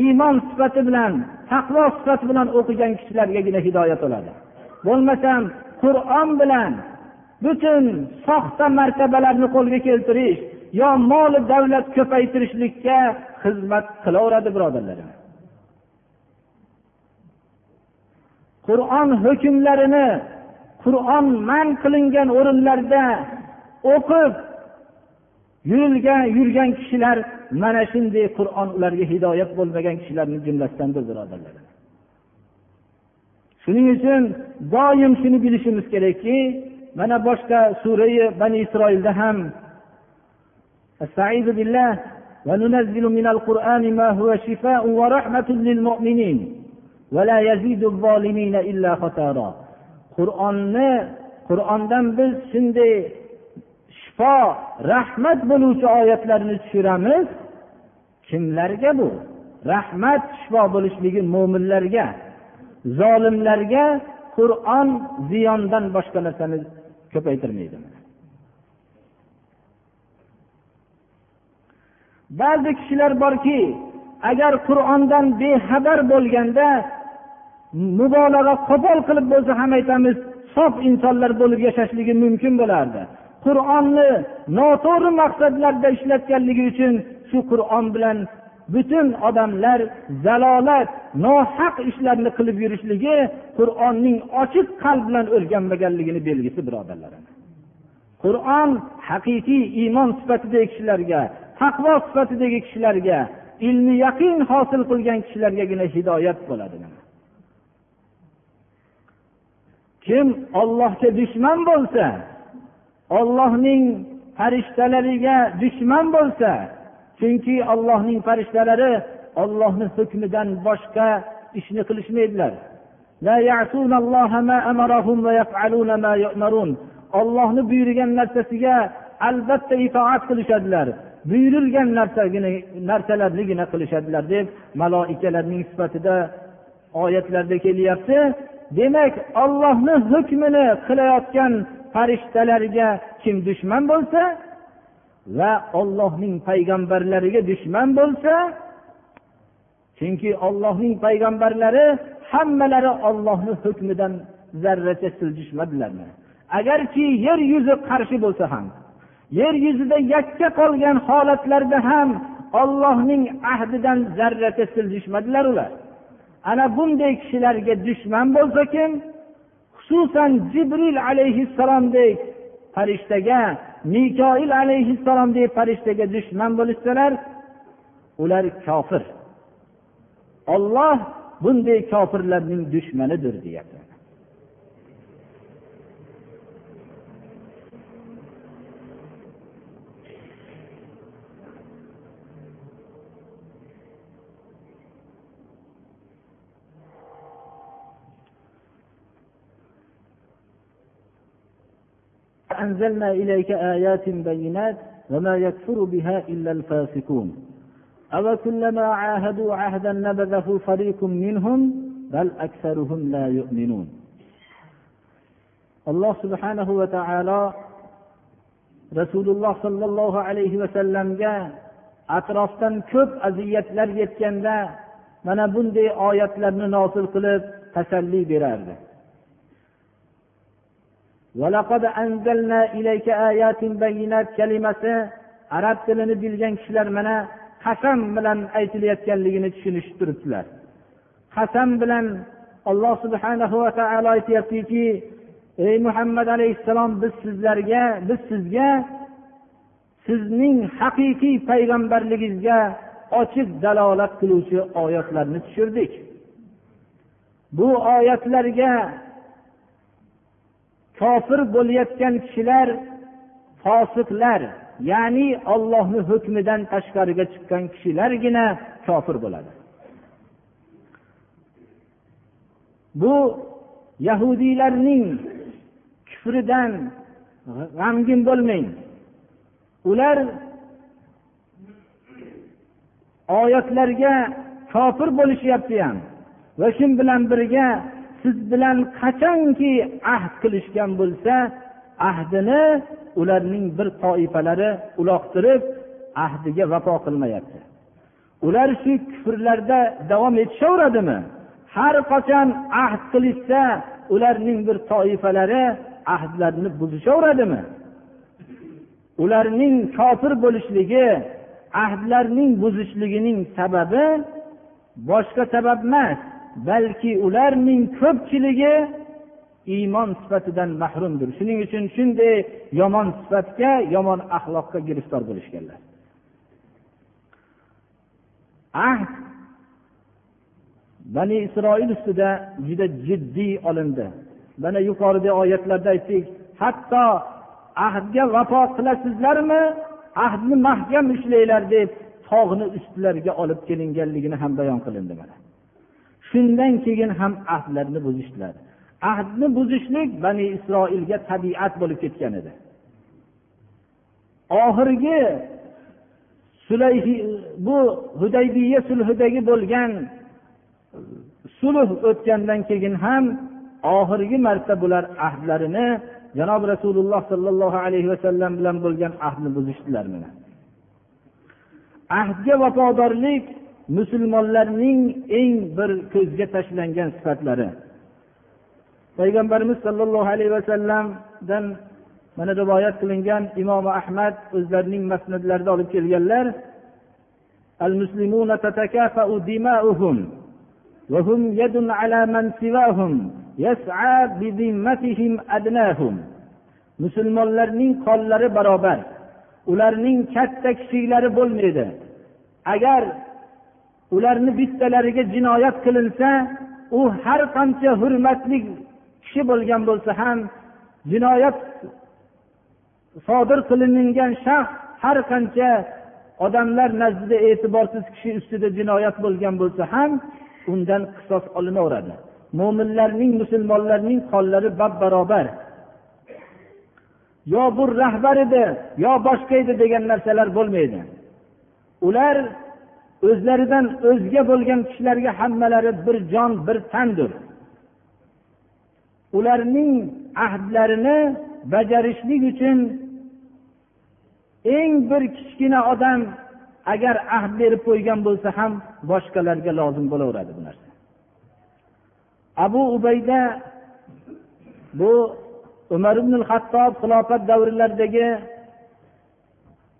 iymon sifati bilan taqvo sifati bilan o'qigan kishilargagina hidoyat bo'ladi bo'lmasam qur'on bilan butun soxta martabalarni qo'lga keltirish yo moli davlat ko'paytirishlikka xizmat qilaveradi birodarlarim. Qur'on hukmlarini qur'on man qilingan o'rinlarda o'qib yurilgan yurgan kishilar mana shunday qur'on ularga hidoyat bo'lmagan kishilarni jumlasidandir birodarlar shuning uchun doim shuni bilishimiz kerakki mana boshqa surai bani isroilda ham وننزل من القرآن ما هو شفاء ورحمة للمؤمنين ولا يزيد الظالمين إلا خسارا qur'onni qur'ondan biz shunday shifo rahmat bo'luvchi oyatlarni tushiramiz? Kimlarga bu? Rahmat shifo bo'lishligi mo'minlarga zolimlarga qur'on ziyondan boshqa narsani ko'paytirmaydi ba'zi kishilar borki agar qur'ondan bexabar bo'lganda mubolag'a qo'pol qilib bo'lsa ham aytamiz sof insonlar bo'lib yashashligi mumkin bo'lardi. Qur'onni noto'g'ri maqsadlarda ishlatganligi uchun shu qur'on bilan butun odamlar zalolat nohaq ishlarni qilib yurishligi qur'onning ochiq qalb bilan o'rganmaganligini belgisi birodarlar qur'on haqiqiy iymon sifatidagi kishilarga taqvo sifatidagi kishilarga ilmi yaqin hosil qilgan kishilargagina hidoyat bo'ladi kim ollohga dushman bo'lsa ollohning farishtalariga dushman bo'lsa chunki ollohning farishtalari ollohni hukmidan boshqa ishni qilishmaydilar. Ollohni buyurgan narsasiga albatta itoat qilishadilar. Buyurilgan narsalarnigina qilishadilar deb maloikalarning sifatida oyatlarda kelyapti. Demak ollohni hukmini qilayotgan farishtalarga kim dushman bo'lsa va ollohning payg'ambarlariga dushman bo'lsa chunki ollohning payg'ambarlari hammalari ollohni hukmidan zarracha siljishmadilar agarki yer yuzi qarshi bo'lsa ham yer yuzida yakka qolgan holatlarda ham ollohning ahdidan zarracha siljishmadilar ular. Ana bunday kishilarga dushman bo'lsa kim? Xususan jibril alayhissalomdek farishtaga mikoil alayhissalomdek farishtaga dushman bo'lishsalar ular kofir. Olloh bunday kofirlarning dushmanidir deyapti. أنزلنا إليك آيات بينات وما يكفر بها إلا الفاسقون أو كلما عاهدوا عهدا نبذه فريق منهم بل أكثرهم لا يؤمنون alloh subhanahu va taolo rasululloh sollallohu alayhi vasallamga atrofdan ko'p aziyatlar yetganda mana bunday oyatlarni nozil qilib tasalli berardi Kalimasi arab tilini bilgan kishilar mana qasam bilan aytilayotganligini tushunishib turibdilar qasam bilan alloh subhanahu va taolo aytyaptiki ey muhammad alayhissalom biz sizlarga biz sizga sizning haqiqiy payg'ambarligingizga ochiq dalolat qiluvchi oyatlarni tushirdik. Bu oyatlarga kofir bo'layotgan kishilar fosiqlar ya'ni ollohni hukmidan tashqariga chiqqan kishilargina kofir bo'ladi. Bu yahudiylarning kufridan g'amgin bo'lmang. Ular oyatlarga kofir bo'lishyapti ham va shu bilan birga siz bilan qachonki ahd qilishgan bo'lsa ahdini ularning bir toifalari uloqtirib ahdiga vafo qilmayapti. Ular shu kufrlarda davom etishaveradimi? Har qachon ahd qilishsa ularning bir toifalari ahdlarni buzishaveradimi? Ularning kofir bo'lishligi ahdlarning buzishligining sababi boshqa sabab emas. Balki ularning ko'pchiligi iymon sifatidan mahrumdir. Shuning uchun shunday yomon sifatga yomon axloqqa giriftor bo'lishganlar. Ahd bani isroil ustida juda jiddiy olindi. Mana yuqorida oyatlarda aytdik hatto ahdga vafo qilasizlarmi? Ahdni mahkam ushlanglar deb tog'ni ustilariga olib kelinganligini ham bayon qilindi mana. Shundan keyin ham ahdlarni buzishdilar. Ahdni buzishlik bani isroilga tabiat bo'lib ketgan edi. Oxirgi bu hudaybiya sulhidagi bo'lgan sulh o'tgandan keyin ham oxirgi marta bular ahdlarini janob rasululloh sollallohu alayhi vasallam bilan bo'lgan ahdni buzishdilar mana. Ahdga vafodorlik musulmonlarning eng bir ko'zga tashlangan sifatlari payg'ambarimiz sollallohu alayhi vasallamdan mana rivoyat qilingan imom ahmad o'zlarining masnadlarida olib kelganlar المسلمون تتكافأ دماؤهم وهم يد على من سواهم يسعى بذمتهم أدناهم musulmonlarning qonlari barobar ularning katta kichiklari bo'lmaydi agar ularni bittalariga jinoyat qilinsa u har qancha hurmatli kishi bo'lgan bo'lsa ham jinoyat sodir qilingan shaxs har qancha odamlar nazdida e'tiborsiz kishi ustida jinoyat bo'lgan bo'lsa ham undan qisos olinaveradi. Mo'minlarning musulmonlarning qonlari bab barobar yo bu rahbar edi yo boshqa edi degan narsalar bo'lmaydi. Ular o'zlaridan o'zga bo'lgan kishilarga hammalari bir jon bir tandir. Ularning ahdlarini bajarishlik uchun eng bir kichkina odam agar ahd berib qo'ygan bo'lsa ham boshqalarga lozim bo'laveradi bu narsa. Abu ubayda bu umar ibn hattob xilofat davrlaridagi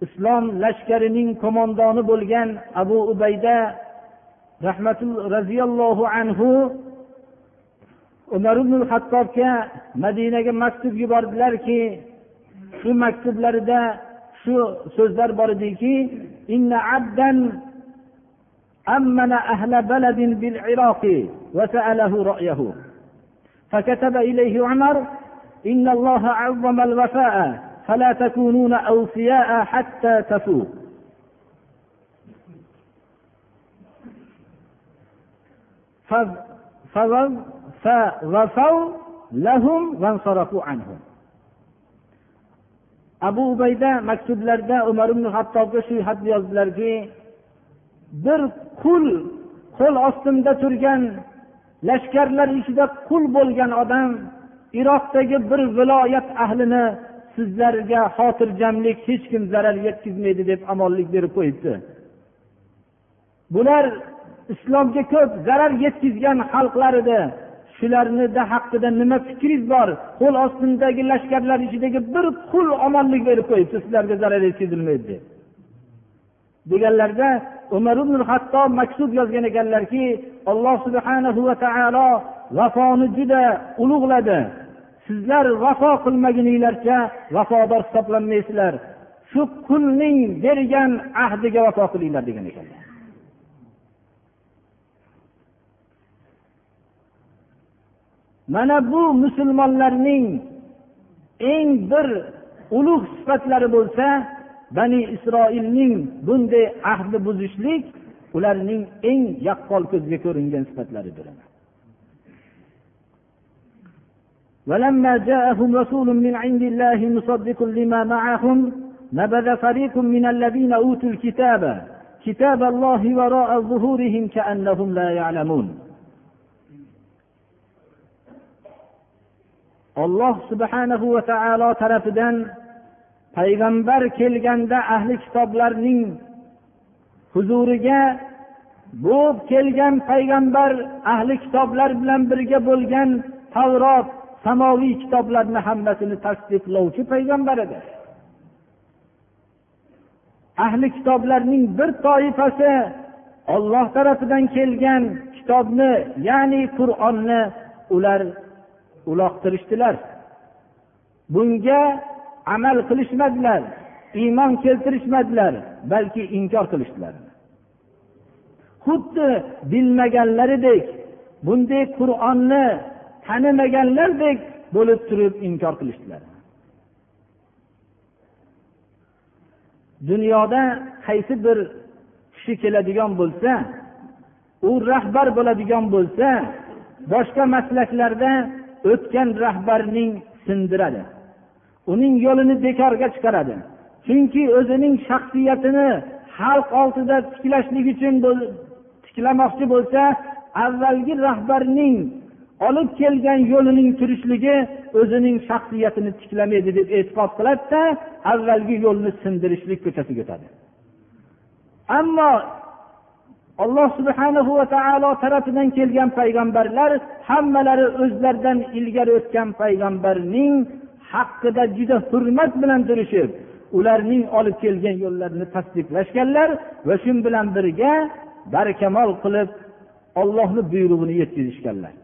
islom lashkarining qo'mondoni bo'lgan abu ubayda rahmatul roziyallohu anhu umar ibn hattobga madinaga maktub yubordilarki shu maktublarida shu so'zlar bor ediki أمن أهل بلد بالعراق وسأله رأيه فكتب إليه عمر إن الله عظم الوفاء فلا تكونون أوفياء حتى تفوق فغفوا لهم وانصرفوا عنهم abu ubayda maktublarda umar ibn hattobga shu xatni yozdilarki bir qul qo'l ostimda turgan lashkarlar ichida qul bo'lgan odam iroqdagi bir viloyat ahlini sizlarga xotirjamlik hech kim zarar yetkazmaydi deb omonlik berib qo'yibdi. Bular islomga ko'p zarar yetkazgan xalqlar edi. Shularni haqida nima fikringiz bor? Qo'l ostimdagi lashkarlar ichidagi bir qul omonlik berib qo'yibdi sizlarga zarar yetkazilmaydi. Deb deganlarida umar ibn hattob maktub yozgan ekanlarki alloh subhanahu va taolo vafoni juda ulug'ladi. Sizlar vafo qilmaguninglarcha vafodor hisoblanmaysizlar. Shu qulning bergan ahdiga vafo qilinglar degan ekanlar mana bu musulmonlarning eng bir ulug' sifatlari bo'lsa bani isroilning bunday ahdi buzishlik ularning eng yaqqol ko'zga ko'ringan sifatlaridir. ولما جاءهم رسول من عند الله مصدق لما معهم نبذ فريق من الذين اوتوا الكتاب كتاب الله وراء ظهورهم كانهم لا يعلمون olloh subhanahu va taolo tarafidan payg'ambar kelganda ahli kitoblarning huzuriga bu kelgan payg'ambar ahli kitoblar bilan birga bo'lgan tavrot samoviy kitoblarni hammasini tasdiqlovchi payg'ambar edi. Ahli kitoblarning bir toifasi olloh tarafidan kelgan kitobni ya'ni qur'onni ular uloqtirishdilar. Bunga amal qilishmadilar iymon keltirishmadilar balki inkor qilishdilar. Xuddi bilmaganlaridek bunday qur'onni tanimaganlardek bo'lib turib inkor qilishdilar. Dunyoda qaysi bir kishi keladigan bo'lsa u rahbar bo'ladigan bo'lsa boshqa maslaklarda o'tgan rahbarning sindiradi. Uning yo'lini bekorga chiqaradi. Chunki o'zining shaxsiyatini xalq oldida tiklashlik uchun tiklamoqchi bo'lsa avvalgi rahbarning olib kelgan yo'lining turishligi o'zining shaxsiyatini tiklamaydi deb e'tiqod qiladida avvalgi yo'lni sindirishlik ko'chasiga o'tadi. Ammo alloh subhanahu va taolo tarafidan kelgan payg'ambarlar hammalari o'zlaridan ilgari o'tgan payg'ambarning haqqida juda hurmat bilan turishib ularning olib kelgan yo'llarini tasdiqlashganlar va shu bilan birga barkamol qilib ollohni buyrug'ini yetkazishganlar.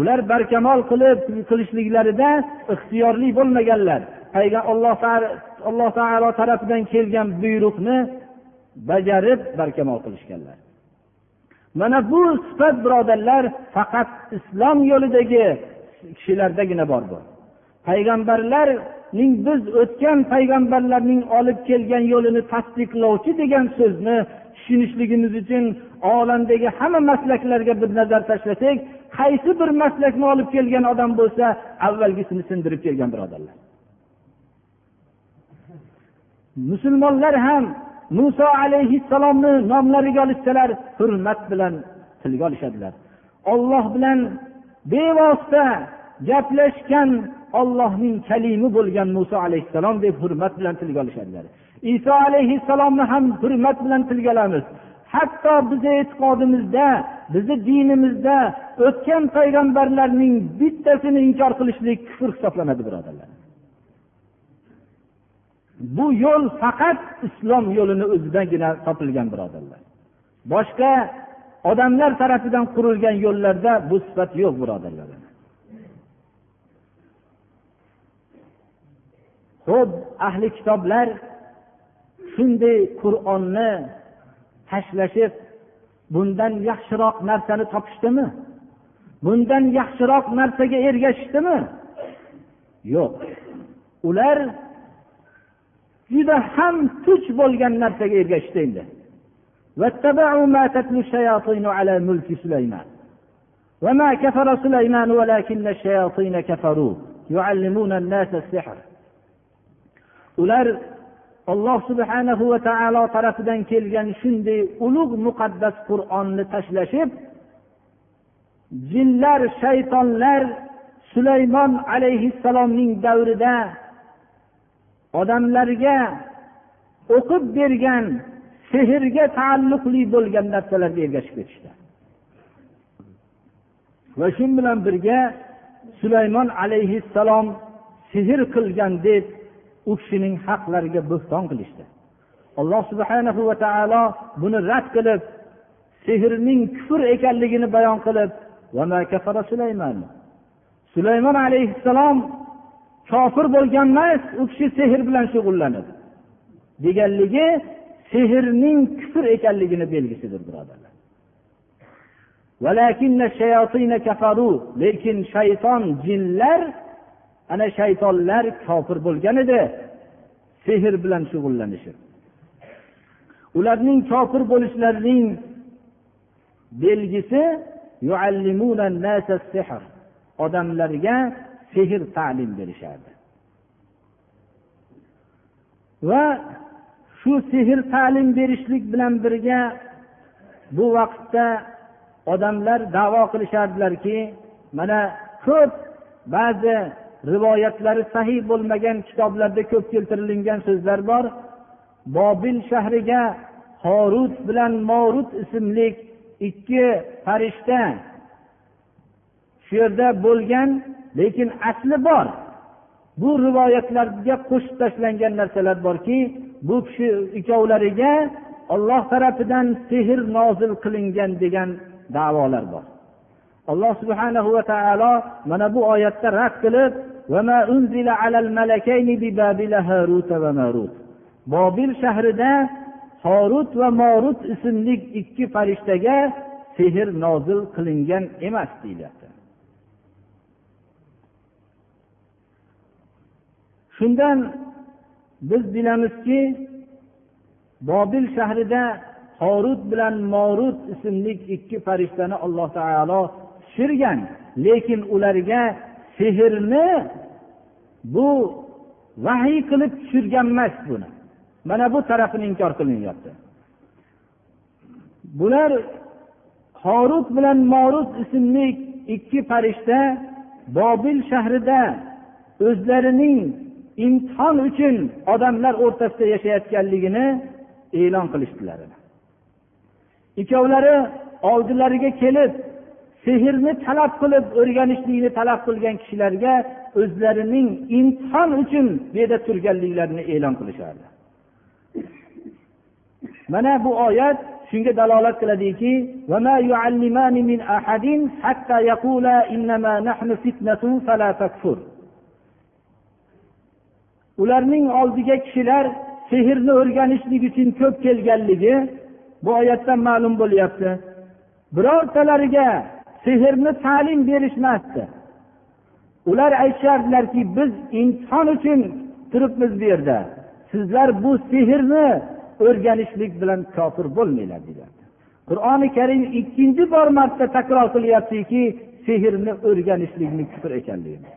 Ular barkamol qilib qilishliklarida ixtiyorli bo'lmaganlar. Alloh taolo tarafidan kelgan buyruqni bajarib barkamol qilishganlar. Mana bu sifat birodarlar faqat islom yo'lidagi kishilardagina bor bu. Payg'ambarlarning biz o'tgan payg'ambarlarning olib kelgan yo'lini tasdiqlovchi degan so'zni tushunishligimiz uchun olamdagi hamma maslaklarga bir nazar tashlasak qaysi bir maslakni olib kelgan odam bo'lsa avvalgisini sindirib kelgan birodarlar. Musulmonlar ham muso alayhissalomni nomlariga olishsalar hurmat bilan tilga olishadilar. Olloh bilan bevosita gaplashgan ollohning kalimi bo'lgan muso alayhissalom deb hurmat bilan tilga olishadilar. Iso alayhissalomni ham hurmat bilan tilga olamiz. Hatto bizni e'tiqodimizda bizni dinimizda o'tgan payg'ambarlarning bittasini inkor qilishlik kufr hisoblanadi birodarlar. Bu yo'l faqat islom yo'lini o'zidagina topilgan birodarlar. Boshqa odamlar tarafidan qurilgan yo'llarda bu sifat yo'q birodarlar. Ho'p ahli kitoblar shunday qur'onni tashlashib bundan yaxshiroq narsani topishdimi bundan yaxshiroq narsaga ergashishdimi yo'q ular juda ham tuch bo'lgan narsaga ergashishdi endi وما كفر سليمان ولكن الشياطين كفروا يعلمون الناس السحر ular alloh subhanahu va taolo tarafidan kelgan shunday ulug' muqaddas qur'onni tashlashib jinlar shaytonlar sulaymon alayhissalomning davrida odamlarga o'qib bergan sehrga taalluqli bo'lgan narsalarga ergashib ketishdi. Va shu bilan birga sulaymon alayhissalom sehr qilgan deb u kishining haqlariga bo'xton qilishdi. Alloh subhanahu va taolo buni rad qilib sehrning kufr ekanligini bayon qilib sulaymon? Alayhissalom kofir bo'lgan emas u kishi sehr bilan shug'ullanadi. Deganligi sehrning kufr ekanligini belgisidir birodarlar. Lekin shayton jinlar ana shaytonlar kofir bo'lgan edi. Sehr bilan shug'ullanishib. Ularning kofir bo'lishlarining belgisi odamlarga sehr ta'lim berishardi. Va shu sehr ta'lim berishlik bilan birga bu vaqtda odamlar davo qilishardilarki mana ko'p ba'zi rivoyatlari sahiy bo'lmagan kitoblarda ko'p keltirilgan so'zlar bor. Bobil shahriga horut bilan morut ismli ikki farishta shu yerda bo'lgan lekin asli bor. Bu rivoyatlarga qo'shib tashlangan narsalar borki bu kishi ikkovlariga olloh tarafidan sehr nozil qilingan degan davolar bor. Alloh subhanahu va taolo mana bu oyatda rad qilib bobil shahrida horut va morut ismli ikki farishtaga sehr nozil qilingan emas deyilyapti shundan biz bilamizki bobil shahrida horut bilan morut ismli ikki farishtani alloh taolo tushirgan lekin ularga sehrni bu vahiy qilib tushirgan emas buni. Mana bu tarafini inkor qilinyapti. Bular horut bilan morut ismli ikki farishta bobil shahrida o'zlarining imtihon uchun odamlar o'rtasida yashayotganligini e'lon qilishdilar. Ikkovlari oldilariga kelib sehrni talab qilib o'rganishlikni talab qilgan kishilarga o'zlarining imtihon uchun bu yerda turganliklarini e'lon qilishardi. Mana bu oyat shunga dalolat qiladiki ularning oldiga kishilar sehrni o'rganishlik uchun ko'p kelganligi bu oyatdan ma'lum bo'lyapti. Birortalariga sehrni ta'lim berishmasdi. Ular aytishardilarki biz imtihon uchun turibmiz bu yerda. Sizlar bu sehrni o'rganishlik bilan kofir bo'lmanglar deyapti qur'oni karim ikkinchi bor marta takror qilyaptiki sehrni o'rganishlikni kufr ekanligini.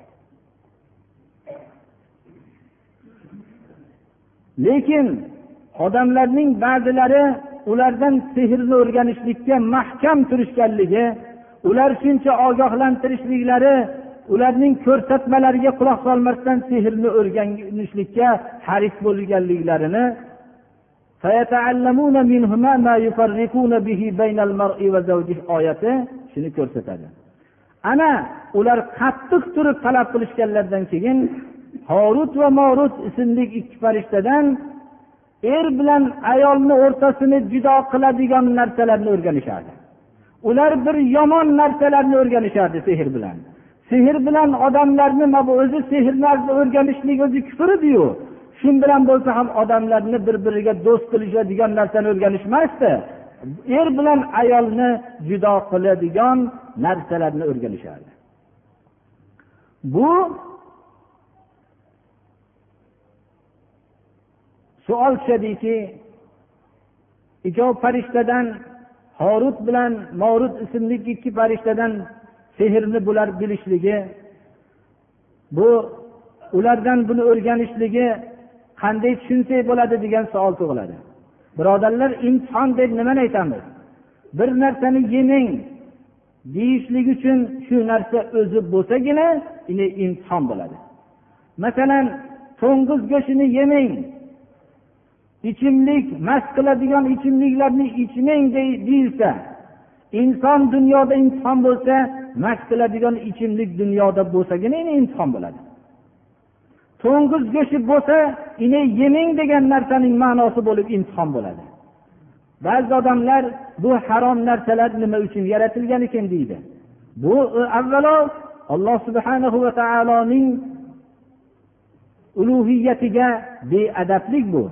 Lekin odamlarning ba'zilari ulardan sehrni o'rganishlikka mahkam turishganligi ular shuncha ogohlantirishliklari ularning ko'rsatmalariga quloq solmasdan sehrni o'rganishlikka haris bo'lganliklarini oyati shuni ko'rsatadi. Ana ular qattiq turib talab qilishganlaridan keyin horut va morut ismli ikki farishtadan er bilan ayolni o'rtasini judo qiladigan narsalarni o'rganishardi. Ular bir yomon narsalarni o'rganishardi sehr bilan. Sehr bilan odamlarni o'zi sehrni o'rganishlik o'zi kufr ediyu shu bilan bo'lsa ham odamlarni bir biriga do'st qilishadigan narsani o'rganishmasdi. Er bilan ayolni judo qiladigan narsalarni o'rganishardi. Bu savol tushadiki ikkov farishtadan horut bilan morut ismli ikki farishtadan sehrni bular bilishligi bu ulardan buni o'rganishligi qanday tushunsak bo'ladi degan savol tug'iladi. Birodarlar imtihon deb nimani aytamiz? Bir narsani yemang deyishlik uchun shu narsa o'zi bo'lsagina imtihon bo'ladi. Masalan to'ng'iz go'shtini yemang ichimlik mast qiladigan ichimliklarni ichmang deyilsa inson dunyoda imtihon bo'lsa mast qiladigan ichimlik dunyoda bo'lsagina imtihon bo'ladi. To'ng'iz go'shti bo'lsa ine yemang degan narsaning ma'nosi bo'lib imtihon bo'ladi. Ba'zi odamlar bu harom narsalar nima uchun yaratilgan ekan deydi. Bu e, avvalo alloh subhanahu va taoloning ulug'iyatiga beadablik bu.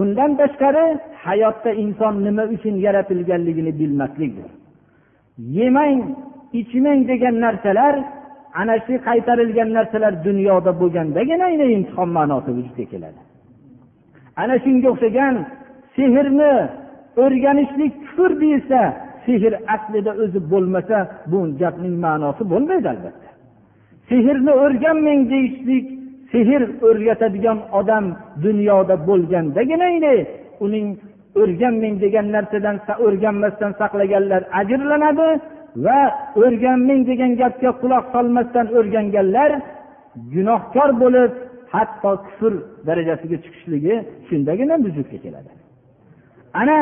Undan tashqari hayotda inson nima uchun yaratilganligini bilmaslikdir. Yemang ichmang degan narsalar ana shu qaytarilgan narsalar dunyoda bo'lgandagina imtihon ma'nosi vujudga keladi. Ana shunga o'xshagan sehrni o'rganishlik kufr deyilsa sehr aslida o'zi bo'lmasa bu gapning ma'nosi bo'lmaydi albatta. Sehrni o'rganmang deyishlik sehr o'rgatadigan odam dunyoda bo'lgandagina uning o'rganmang degan narsadan o'rganmasdan saqlaganlar ajrlanadi va o'rganmang degan gapga quloq solmasdan o'rganganlar gunohkor bo'lib hatto kufr darajasiga chiqishligi shundagina vujudga keladi. Ana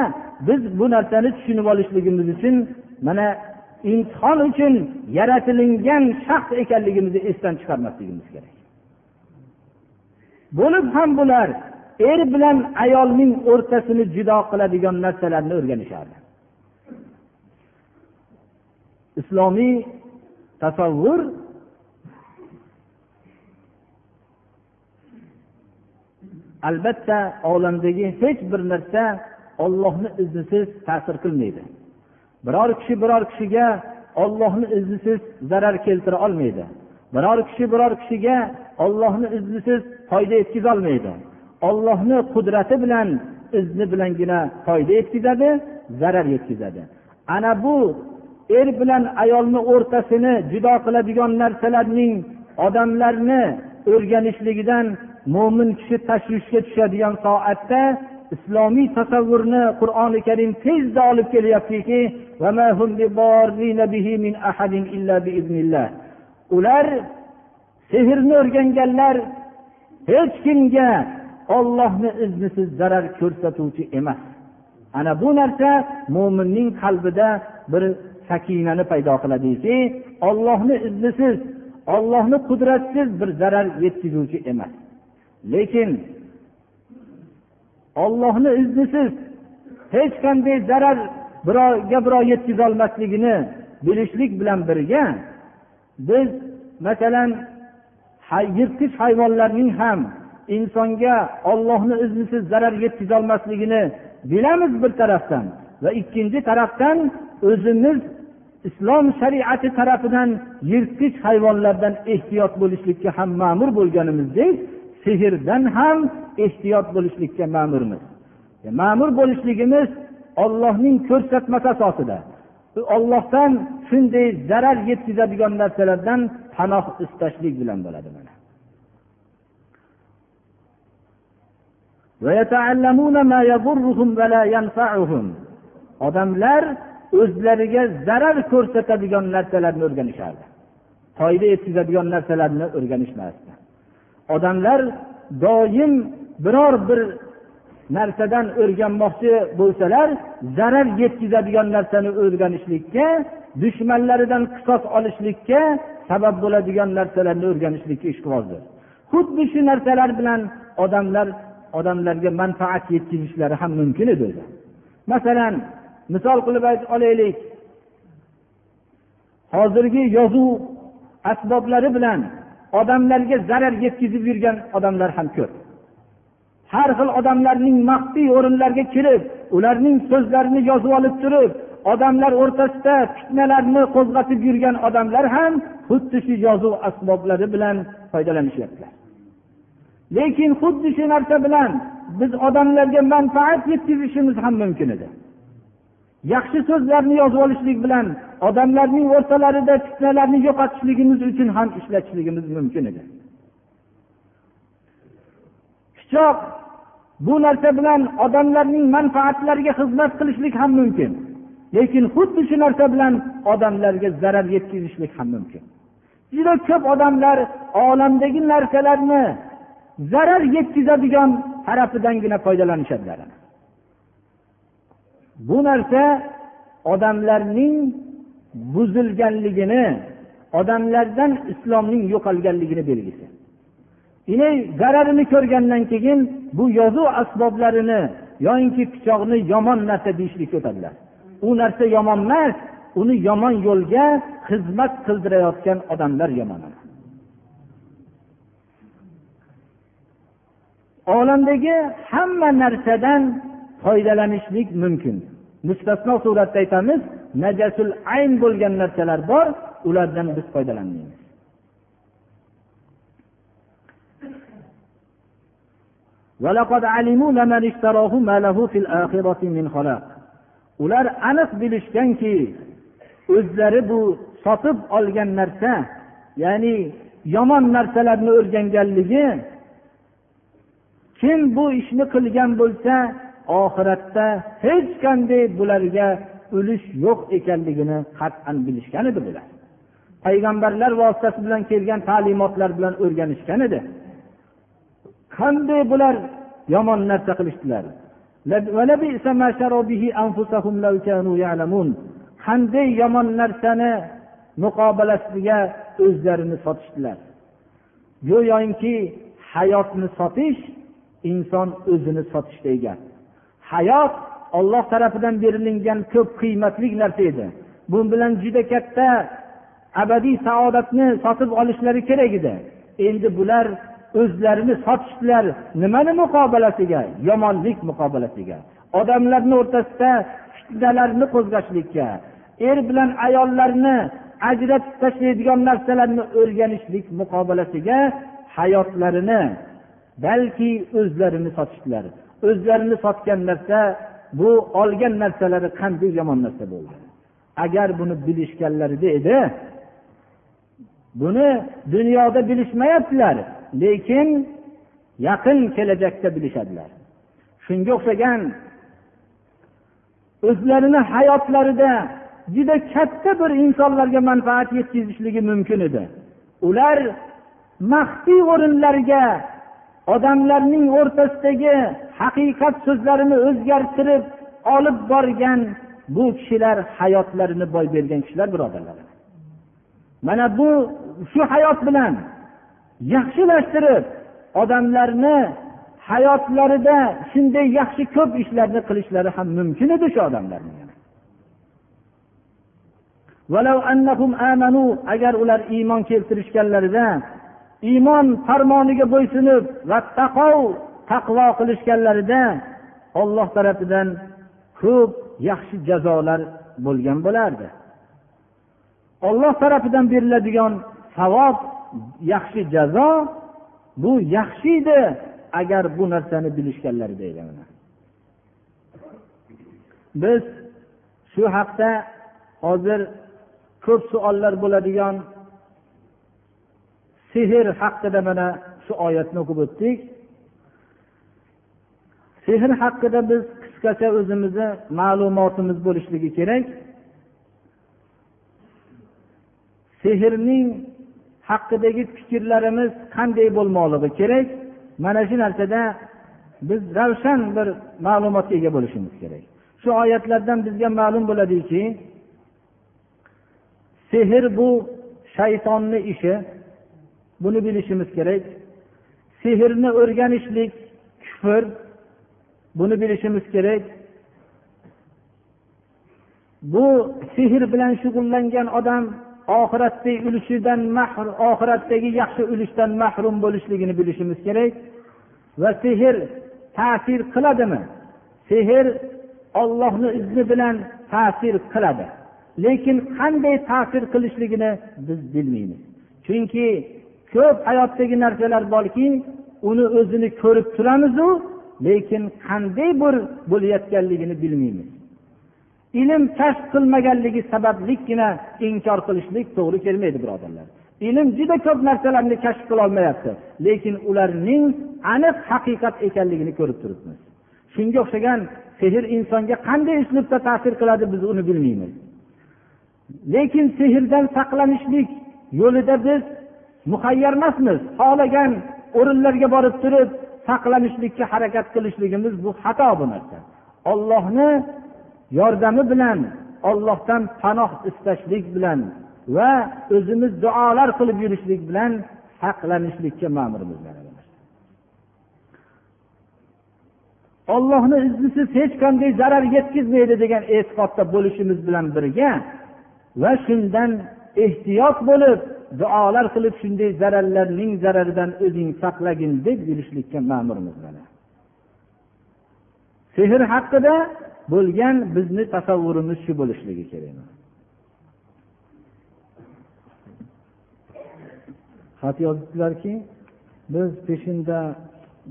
biz bu narsani tushunib olishligimiz uchun mana imtihon uchun yaratilingan shaxs ekanligimizni esdan chiqarmasligimiz kerak. Bo'lib ham bular er bilan ayolning o'rtasini judo qiladigan narsalarni o'rganishardi. Islomiy tasavvur albatta olamdagi hech bir narsa ollohni iznisiz ta'sir qilmaydi. Biror kishi biror kishiga ollohni iznisiz zarar keltira olmaydi. Biror kishi biror kishiga ollohni iznisiz foyda yetkazolmaydi ollohni qudrati bilan izni bilangina foyda yetkazadi zarar yetkazadi. Ana bu er bilan ayolni o'rtasini judo qiladigan narsalarning odamlarni o'rganishligidan mo'min kishi tashvishga tushadigan soatda islomiy tasavvurni qur'oni karim tezda olib kelyaptiki ular sehrni o'rganganlar hech kimga ollohni iznisiz zarar ko'rsatuvchi emas. Ana bu narsa mo'minning qalbida bir sakinani paydo qiladiki ollohni iznisiz ollohni qudratsiz bir zarar yetkazuvchi emas. Lekin ollohni iznisiz hech qanday zarar birovga birov yetkazolmasligini bilishlik bilan birga biz masalan yirtqich hayvonlarning ham insonga ollohni iznisiz zarar yetkazolmasligini bilamiz bir tarafdan va ikkinchi tarafdan o'zimiz islom shariati tarafidan yirtqich hayvonlardan ehtiyot bo'lishlikka ham ma'mur bo'lganimizdek sehrdan ham ehtiyot bo'lishlikka ma'murmiz. E, ma'mur bo'lishligimiz ollohning ko'rsatmasi asosida ollohdan shunday zarar yetkazadigan narsalardan panoh istashlik bilan bo'ladi mana. odamlar o'zlariga zarar ko'rsatadigan narsalarni o'rganishardi. Foyda yetkazadigan narsalarni o'rganishmasdi. Odamlar doim biror bir narsadan o'rganmoqchi bo'lsalar zarar yetkazadigan narsani o'rganishlikka dushmanlaridan qisos olishlikka sabab bo'ladigan narsalarni o'rganishlikka ishqibozdir. Xuddi shu narsalar bilan odamlar odamlarga manfaat yetkazishlari ham mumkin edi. O'zi masalan misol qilib olaylik. Hozirgi yozuv asboblari bilan odamlarga zarar yetkazib yurgan odamlar ham ko'p. Har xil odamlarning maxfiy o'rinlarga kirib ularning so'zlarini yozib olib turib odamlar o'rtasida fitnalarni qo'zg'atib yurgan odamlar ham xuddi shu yozuv asboblari bilan foydalanishyaptilar. Lekin xuddi shu narsa bilan biz odamlarga manfaat yetkazishimiz ham mumkin edi. Yaxshi so'zlarni yozib olishlik bilan odamlarning o'rtalarida fitnalarni yo'qotishligimiz uchun ham ishlatishligimiz mumkin edi. Pichoq bu narsa bilan odamlarning manfaatlariga xizmat qilishlik ham mumkin. Lekin xuddi shu narsa bilan odamlarga zarar yetkazishlik ham mumkin. Juda ko'p odamlar olamdagi narsalarni zarar yetkazadigan tarafidangina foydalanishadilar. Bu narsa odamlarning buzilganligini odamlardan islomning yo'qolganligini belgisi. Zararini ko'rgandan keyin bu yozuv asboblarini yoyinki pichoqni yomon narsa deyishlikka o'tadilar u narsa yomon emas uni yomon yo'lga xizmat qildirayotgan odamlar yomon olamdagi hamma narsadan foydalanishlik mumkin. Mustasno suratda aytamiz najasul ayn bo'lgan narsalar bor ulardan biz foydalanmaymiz. Ular aniq bilishganki o'zlari bu sotib olgan narsa ya'ni yomon narsalarni o'rganganligi kim bu ishni qilgan bo'lsa oxiratda hech qanday bularga ulush yo'q ekanligini qat'an bilishgan edi bular. Payg'ambarlar vositasi bilan kelgan ta'limotlar bilan o'rganishgan edi. Qanday bular yomon narsa qilishdilar? Qanday yomon narsani muqobalasiga o'zlarini sotishdilar? Go'yoki hayotni sotish inson o'zini sotishday gap hayot olloh tarafidan berilingan ko'p qiymatli narsa edi. Bu bilan juda katta abadiy saodatni sotib olishlari kerak edi. Endi bular o'zlarini sotishdilar nimani muqobilasiga yomonlik muqobalasiga. Odamlarni o'rtasida fitnalarni qo'zg'ashlikka er bilan ayollarni ajratib tashlaydigan narsalarni o'rganishlik muqobalasiga hayotlarini balki o'zlarini sotishdilar. O'zlarini sotgan narsa bu olgan narsalari qanday yomon narsa bo'ldi. Agar buni bilishganlarida edi buni dunyoda bilishmayaptilar. Lekin yaqin kelajakda bilishadilar. Shunga o'xshagan o'zlarini hayotlarida juda katta bir insonlarga manfaat yetkazishligi mumkin edi. Ular maxfiy o'rinlarga odamlarning o'rtasidagi haqiqat so'zlarini o'zgartirib olib borgan bu kishilar hayotlarini boy bergan kishilar birodarlar. Mana bu shu hayot bilan yaxshilashtirib odamlarni hayotlarida shunday yaxshi ko'p ishlarni qilishlari ham mumkin edi shu odamlarni agar ular iymon keltirishganlarida iymon farmoniga bo'ysunib va taqov taqvo qilishganlarida olloh tarafidan ko'p yaxshi jazolar bo'lgan bo'lardi. Olloh tarafidan beriladigan savob yaxshi jazo bu yaxshi edi agar bu narsani bilishganlarida edi biz shu haqda hozir ko'p savollar bo'ladigan sehr haqida mana shu oyatni o'qib o'tdik. Sehr haqida biz qisqacha o'zimizni ma'lumotimiz bo'lishligi kerak. Sehrning haqidagi fikrlarimiz qanday bo'lmoqligi kerak? Mana shu narsada biz ravshan bir ma'lumotga ega bo'lishimiz kerak. Shu oyatlardan bizga ma'lum bo'ladiki sehr bu shaytonni ishi. Buni bilishimiz kerak. Sehrni o'rganishlik kufr. Buni bilishimiz kerak. Bu sehr bilan shug'ullangan odam oxiratdagi ulushidan mahrum oxiratdagi yaxshi ulushdan mahrum bo'lishligini bilishimiz kerak. Va sehr ta'sir qiladimi? Sehr ollohni izni bilan ta'sir qiladi. Lekin qanday ta'sir qilishligini biz bilmaymiz. Chunki ko'p hayotdagi narsalar borki uni o'zini ko'rib turamizu lekin qanday bir bo'layotganligini bilmaymiz. Ilm kasb qilmaganligi sababligina inkor qilishlik to'g'ri kelmaydi birodarlar. Ilm juda ko'p narsalarni kashf qilolmayapti lekin ularning aniq haqiqat ekanligini ko'rib turibmiz. Shunga o'xshagan sehr insonga qanday uslubda ta'sir qiladi biz uni bilmaymiz. Lekin sehrdan saqlanishlik yo'lida biz muhayyar emasmiz. Xohlagan o'rinlarga borib turib saqlanishlikka harakat qilishligimiz bu xato bu narsa. Ollohni yordami bilan ollohdan panoh istashlik bilan va o'zimiz duolar qilib yurishlik bilan saqlanishlikka ma'murmiz. Ollohni iznisiz hech qanday zarar yetkazmaydi degan e'tiqodda bo'lishimiz bilan birga va shundan ehtiyot bo'lib duolar qilib shunday zararlarning zararidan o'zing saqlagin deb yurishlikka ma'murmiz. Mana sehr haqida bo'lgan bizni tasavvurimiz shu bo'lishligi kerak. Xat yozibdilarki biz peshinda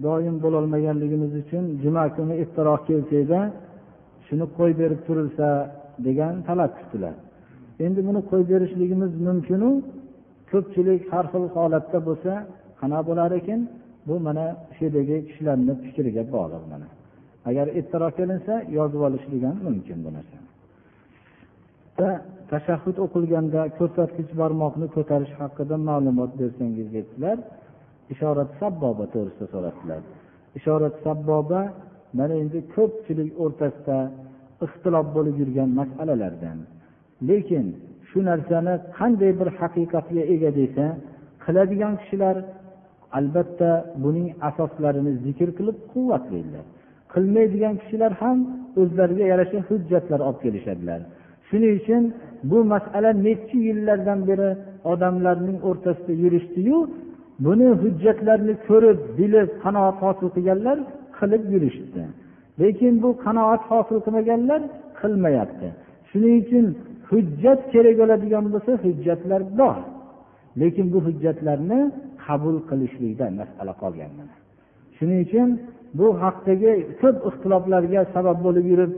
doim bo'lolmaganligimiz uchun juma kuni ertaroq kelsakda shuni qo'yib berib turilsa degan talab kutdilar. Endi buni qo'yib berishligimiz mumkinu ko'pchilik har xil holatda bo'lsa qanaqa bo'lar ekan bu mana shu yerdagi kishilarni fikriga bog'liq mana. Agar ertaroq kelinsa yozib olishlik ham mumkin bu narsa. Tashahhud o'qilganda ko'rsatkich barmoqni ko'tarish haqida ma'lumot bersangiz dedilar ishorat sabboba to'g'risida so'rabdilar. Ishorat sabboba mana endi ko'pchilik o'rtasida ixtilof bo'lib yurgan masalalardan. Lekin shu narsani qanday bir haqiqatga ega desa qiladigan kishilar albatta buning asoslarini zikr qilib quvvatlaydilar. Qilmaydigan kishilar ham o'zlariga yarasha hujjatlar olib kelishadilar. Shuning uchun bu masala necha yillardan beri odamlarning o'rtasida yurishdiyu buni hujjatlarni ko'rib bilib qanoat hosil qilganlar qilib yurishdi lekin bu qanoat hosil qilmaganlar qilmayapti. Shuning uchun hujjat kerak bo'ladigan bo'lsa hujjatlar bor. Lekin bu hujjatlarni qabul qilishlikda masala qolgan shuning uchun bu haqdagi ko'p ixtiloflarga sabab bo'lib yurib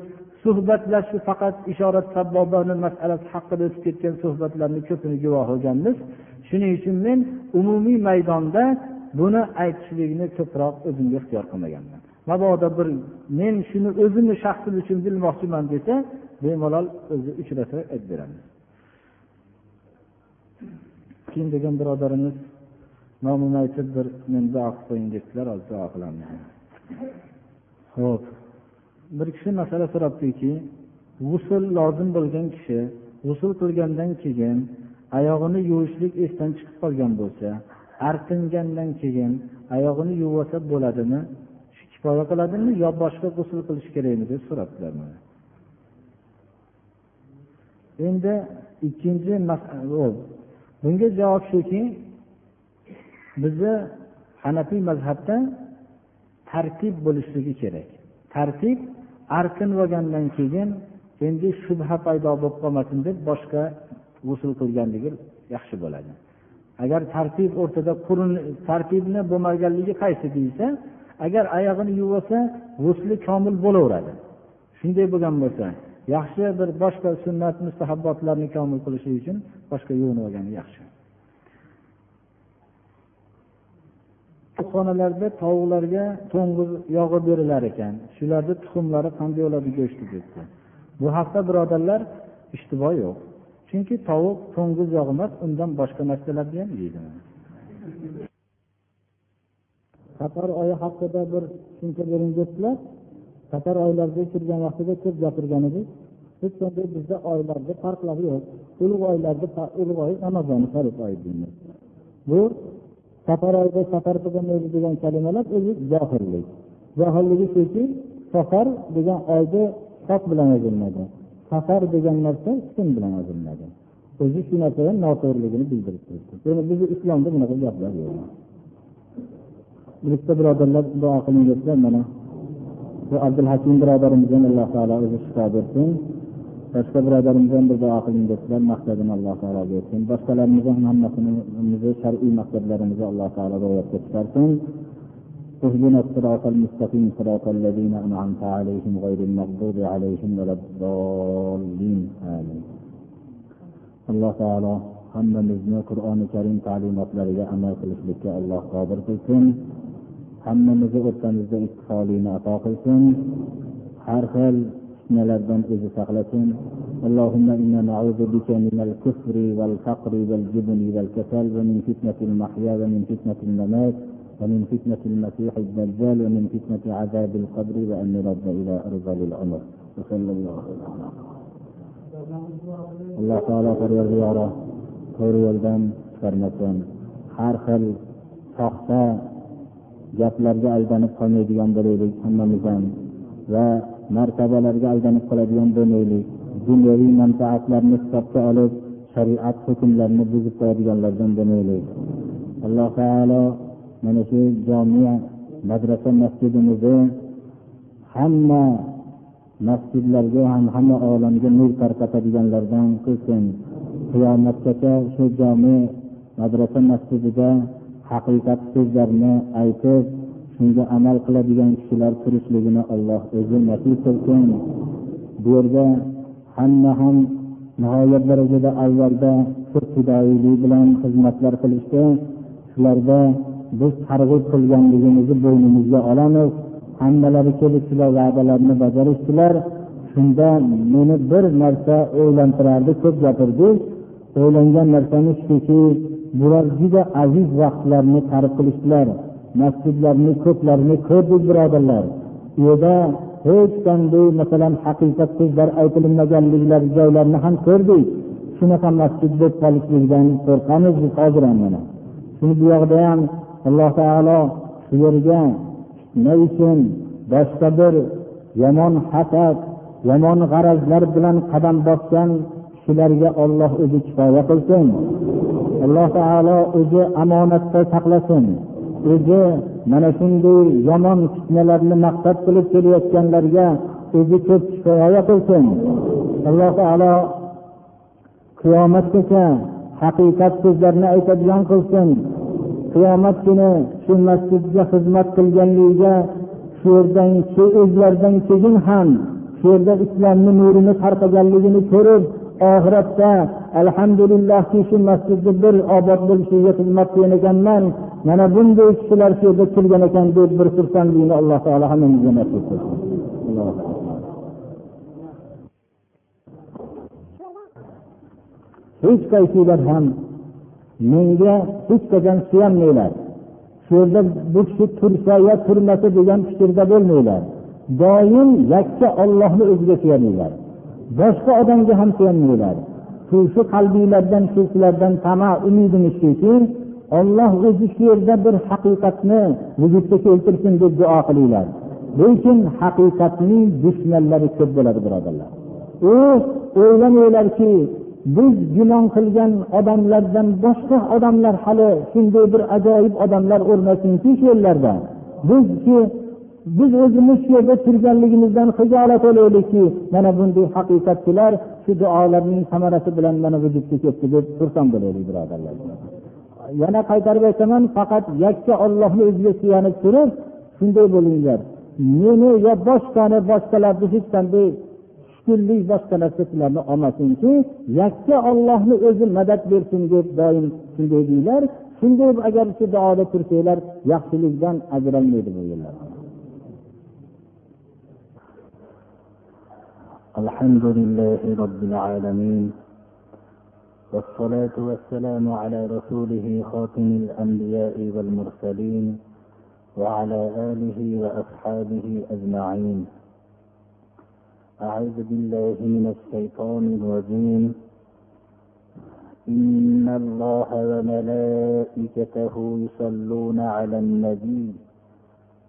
suhbatlar faqat ishorat sabbobani masalasi haqida o'tib ketgan suhbatlarni ko'pini guvoh bo'lganmiz. Shuning uchun men umumiy maydonda buni aytishlikni ko'proq o'zimga ixtiyor qilmaganman. Mabodo bir men shuni o'zimni shaxsim uchun bilmoqchiman desa bemalol o'zi uchrasa aytib beramiz. Keyin degan birodarimiz nomini aytib bir men duo qilib qo'ying debdilar hozir duo qilamiz. ho'p bir kishi masala so'rabdiki g'usul lozim bo'lgan kishi g'usul qilgandan keyin oyog'ini yuvishlik esdan chiqib qolgan bo'lsa artingandan keyin oyog'ini yuvsa bo'ladimi shu kifoya qiladimi yo boshqa g'usul qilish kerakmi deb so'rabdilar endi ikkinchi bunga javob shuki bizni hanafiy mazhabda tartib bo'lishligi kerak. Tartib arkin bo'lgandan keyin endi shubha paydo bo'lib qolmasin deb boshqa g'usul qilganligi yaxshi bo'ladi. Agar tartib o'rtada qurun tartibni bo'lmaganligi qaysi deyilsa agar oyog'ini yuvib olsa g'usli komil bo'laveradi. Shunday bo'lgan bo'lsa yaxshi bir boshqa sunnat mustahabbotlarni komil qilishi uchun boshqa yo'lni olgani yaxshi. Xonalarda tovuqlarga to'ng'iz yog'i berilar ekan. Shularni tuxumlari qanday bo'ladi go'shti debdi. Bu haqda birodarlar ishtibo yo'q. Chunki tovuq to'ng'iz yog'i emas undan boshqa narsalarni ham yeydi. Safar oyi haqida bir tushuncha bering debdilar. Safar oylarga kirgan vaqtida ko'p gapirgan edik hech qanday bizda oylarda farqlar yo'q. Ulug' oylarda ulug' oy ramazon sharif oyi deymiz. Bu safar oyida safar qilmaydi degan kalimalar o'zi johillik johilligi shuki safar degan oyni sof bilan yozilmadi safar degan narsa kun bilan yozilmadi o'zi shu narsadan noto'g'riligini bildirib turibdi. Ya'ni bizni islomda bunaqa gaplar yo'q. Bitta birodarlar duo qiling mana. Bu abdulhakim birodarimiz ham alloh taolo o'zi shifo bersin. Boshqa birodarimiz ham bir duo qiling debdilar maqsadini alloh taolo bersin boshqalarimiz ham hammasini shar'iy maqsadlarimizni alloh taolo ro'yobga chiqarsin اهدنا الصراط المستقيم صراط الذين انعمت عليهم غير المغضوب عليهم ولا الضالين امين alloh taolo hammamizni qur'oni karim ta'limotlariga amal qilishlikka alloh qodir qilsin hammamizni o'rtamizda ittifoliyni ato qilsin har xil fitnalardan o'zi saqlasin اللهم إنا نعوذ بك من الكفر والفقر والجبن والكسل ومن فتنة المحيا ومن فتنة الممات ومن فتنة المسيح الدجال ومن فتنة عذاب القبر وأن نرد إلى أرذل العمر. وصلى الله عليه وسلم alloh taolo parvardigori to'g'ri yo'ldan chiqarmasin har xil soxta gaplarga aldanib qolmaydigan bo'laylik hammamiz ham va martabalarga aldanib qoladigan bo'lmaylik dunyoviy manfaatlarni hisobga olib shariat hukmlarini buzib qo'yadiganlardan bo'lmaylik alloh taolo mana shu jomia madrasa masjidimizni hamma masjidlarga ham hamma olamga nur tarqatadiganlardan qilsin. Qiyomatgacha shu jomi madrasa masjidida haqiqat so'zlarni aytib shunga amal qiladigan kishilar turishligini alloh o'zi nasib qilsin. Bu yerda hamma ham nihoyat darajada avvalda ko'p fidoyilik bilan xizmatlar qilishdi shularda biz targ'ib qilganligimizni bo'ynimizga olamiz. Hammalari kelib shular va'dalarni bajarishdilar. Shunda meni bir narsa o'ylantirardi ko'p gapirdik o'ylangan narsamiz shuki bular juda aziz vaqtlarni tark qilishdilar. Masjidlarni ko'plarini ko'rdik birodarlar. U yerda hech qanday masalan haqiqat so'zlar aytilmaganliklari joylarni ham ko'rdik. Shunaqa masjid bo'lib qolishligidan qo'rqamiz biz hozir ham mana. Shuni bu yoqda ham alloh taolo shu yerga nima uchun boshqa bir yomon hasad yomon g'arazlar bilan qadam bosgan kishilarga olloh o'zi kifoya qilsin? Alloh taolo o'zi omonatda saqlasin. O'zi mana shunday yomon fitnalarni maqsad qilib kelayotganlarga o'zi ko'p kifoya qilsin. Alloh taolo qiyomatgacha haqiqat so'zlarni aytadigan qilsin. Qiyomat kuni shu masjidga xizmat qilganligiga shu yerdan o'zlaridan keyin ham shu yerda islomni nurini tarqaganligini ko'rib oxiratda alhamdulillahki shu masjidni bir obod bo'lishiga xizmat qilgan ekanman mana bunday kishilar shu yerda kelgan ekan deb bir xursandlikni alloh taolo hammamizga nasib qilsin. Hech qaysilar ham menga hech qachon suyanmanglar. Shu yerda bu kishi tursa yo turmasa degan fikrda bo'lmanglar. Doim yakka ollohni o'ziga suyaninglar. Boshqa odamga ham suyanmanglar shu shu qalbinglardan shu sizlardan tama umidimiz shuki olloh o'zi shu yerda bir haqiqatni vujudga keltirsin deb duo qilinglar. Lekin haqiqatning dushmanlari ko'p bo'ladi birodarlar. U o'ylamanglarki biz gumon qilgan odamlardan boshqa odamlar hali shunday bir ajoyib odamlar o'rnasinki shu yerlarda. Bizki biz o'zimiz shu yerda turganligimizdan hijolat olaylikki mana bunday haqiqatchilar shu duolarning samarasi bilan mana vujudga keldi deb xursand bo'laylik birodarlar. Yana qaytarib aytaman faqat yakka ollohni o'ziga suyanib turib shunday bo'linglar. Meni yo boshqani boshqalarni hech qanday tushkunlik boshqa narsa sizlarni olmasinki yakka ollohni o'zi madad bersin deb doim shunday deydilar shunday agar shu duoda tursanglar yaxshilikdan ajralmaydi bu yillar الحمد لله رب العالمين والصلاة والسلام على رسوله خاتم الأنبياء والمرسلين وعلى آله وأصحابه أجمعين. أعوذ بالله من الشيطان الرجيم. إن الله وملائكته يصلون على النبي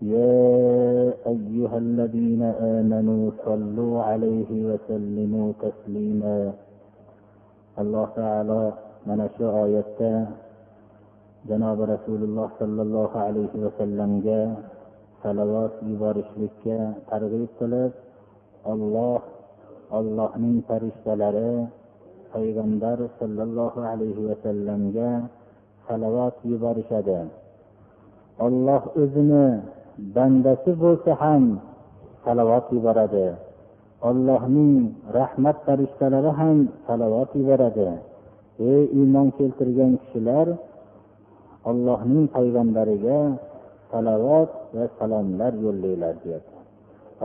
يا أيها الذين آمنوا صلوا عليه وسلموا تسليما. الله تعالى من شو آياته جناب رسول الله صلى الله عليه وسلم جاء. صلوات يبارش لك. ترغيب قلت الله الله من فرشت لراء فيغندر صلى الله عليه وسلم alayhi صلوات salovat yuborishadi الله o'zini bandasi bo'lsa ham salovat yuboradi ollohning rahmat farishtalari ham salovat yuboradi ey iymon keltirgan kishilar ollohning payg'ambariga salovat va salomlar yo'llanglar deyapti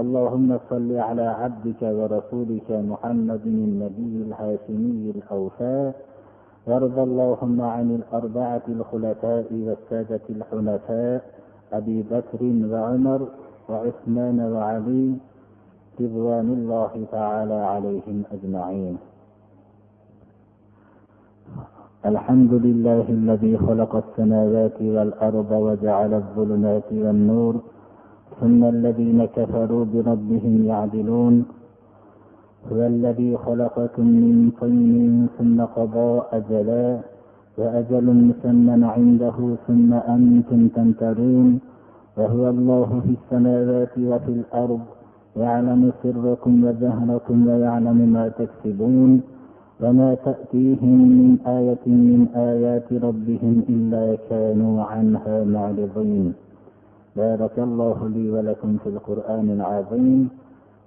اللهم صل على عبدك ورسولك محمد النبي الهاشمي الأوفاء وارض اللهم عن الأربعة الخلفاء والسادة الحنفاء أبي بكر وعمر وعثمان وعلي رضوان الله تعالى عليهم أجمعين. الحمد لله الذي خلق السماوات والأرض وجعل الظلمات والنور ثم الذين كفروا بربهم يعدلون. هو الذي خلقكم من طين ثم قضى أجلا. وأجل مسمى عنده ثم أنتم تمترون وهو الله في السماوات وفي الأرض يعلم سركم وجهركم ويعلم ما تكسبون وما تأتيهم من آية من آيات ربهم إلا كانوا عنها معرضين. بارك الله لي ولكم في القرآن العظيم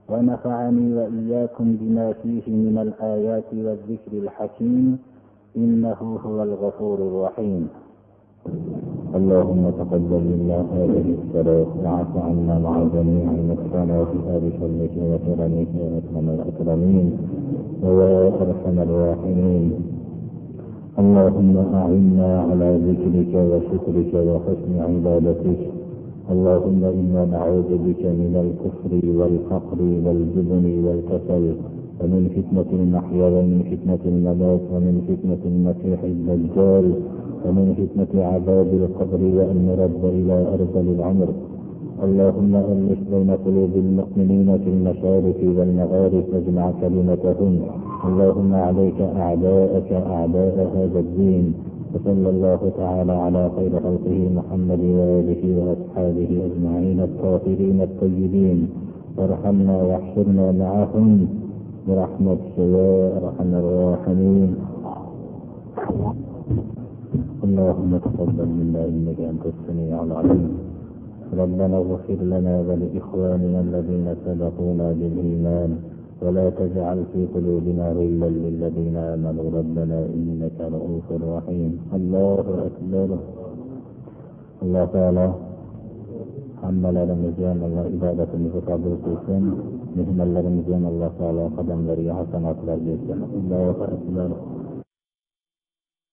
ونفعني وإياكم بما فيه من الآيات والذكر الحكيم. إنه هو الغفور الرحيم. اللهم تقبل منا هذه الصلاة وعف عنا مع جميع المحسنات بفضلك وكرمك يا أكرم الأكرمين ويا أرحم الراحمين. اللهم أعنا على ذكرك وشكرك وحسن عبادتك. اللهم إنا نعوذ بك من الكفر والفقر والجبن والكسل. ومن فتنة المحيا ومن فتنة الممات ومن فتنة المسيح الدجال ومن فتنة عذاب القبر وأن نرد إلى أرذل العمر. اللهم ألف بين قلوب المؤمنين في المشارق والمغارب واجمع كلمتهم اللهم عليك أعداءك أعداء هذا الدين. وصلى الله تعالى على خير خلقه محمد وآله وأصحابه أجمعين الطاهرين الطيبين. وارحمنا واحشرنا معهم. برحمتك يا أرحم الراحمين. اللهم تقبل منا إنك أنت السميع العليم. ربنا اغفر لنا ولإخواننا الذين سبقونا بالإيمان. ولا تجعل في قلوبنا غلا للذين آمنوا. ربنا إنك رؤوف رحيم. الله أكبر. الله تعالى hammalarimizga alloh ibodatimizni qabul qilsin mehmonlarimizga alloh taolo qadamlariga hasanotlar bersin.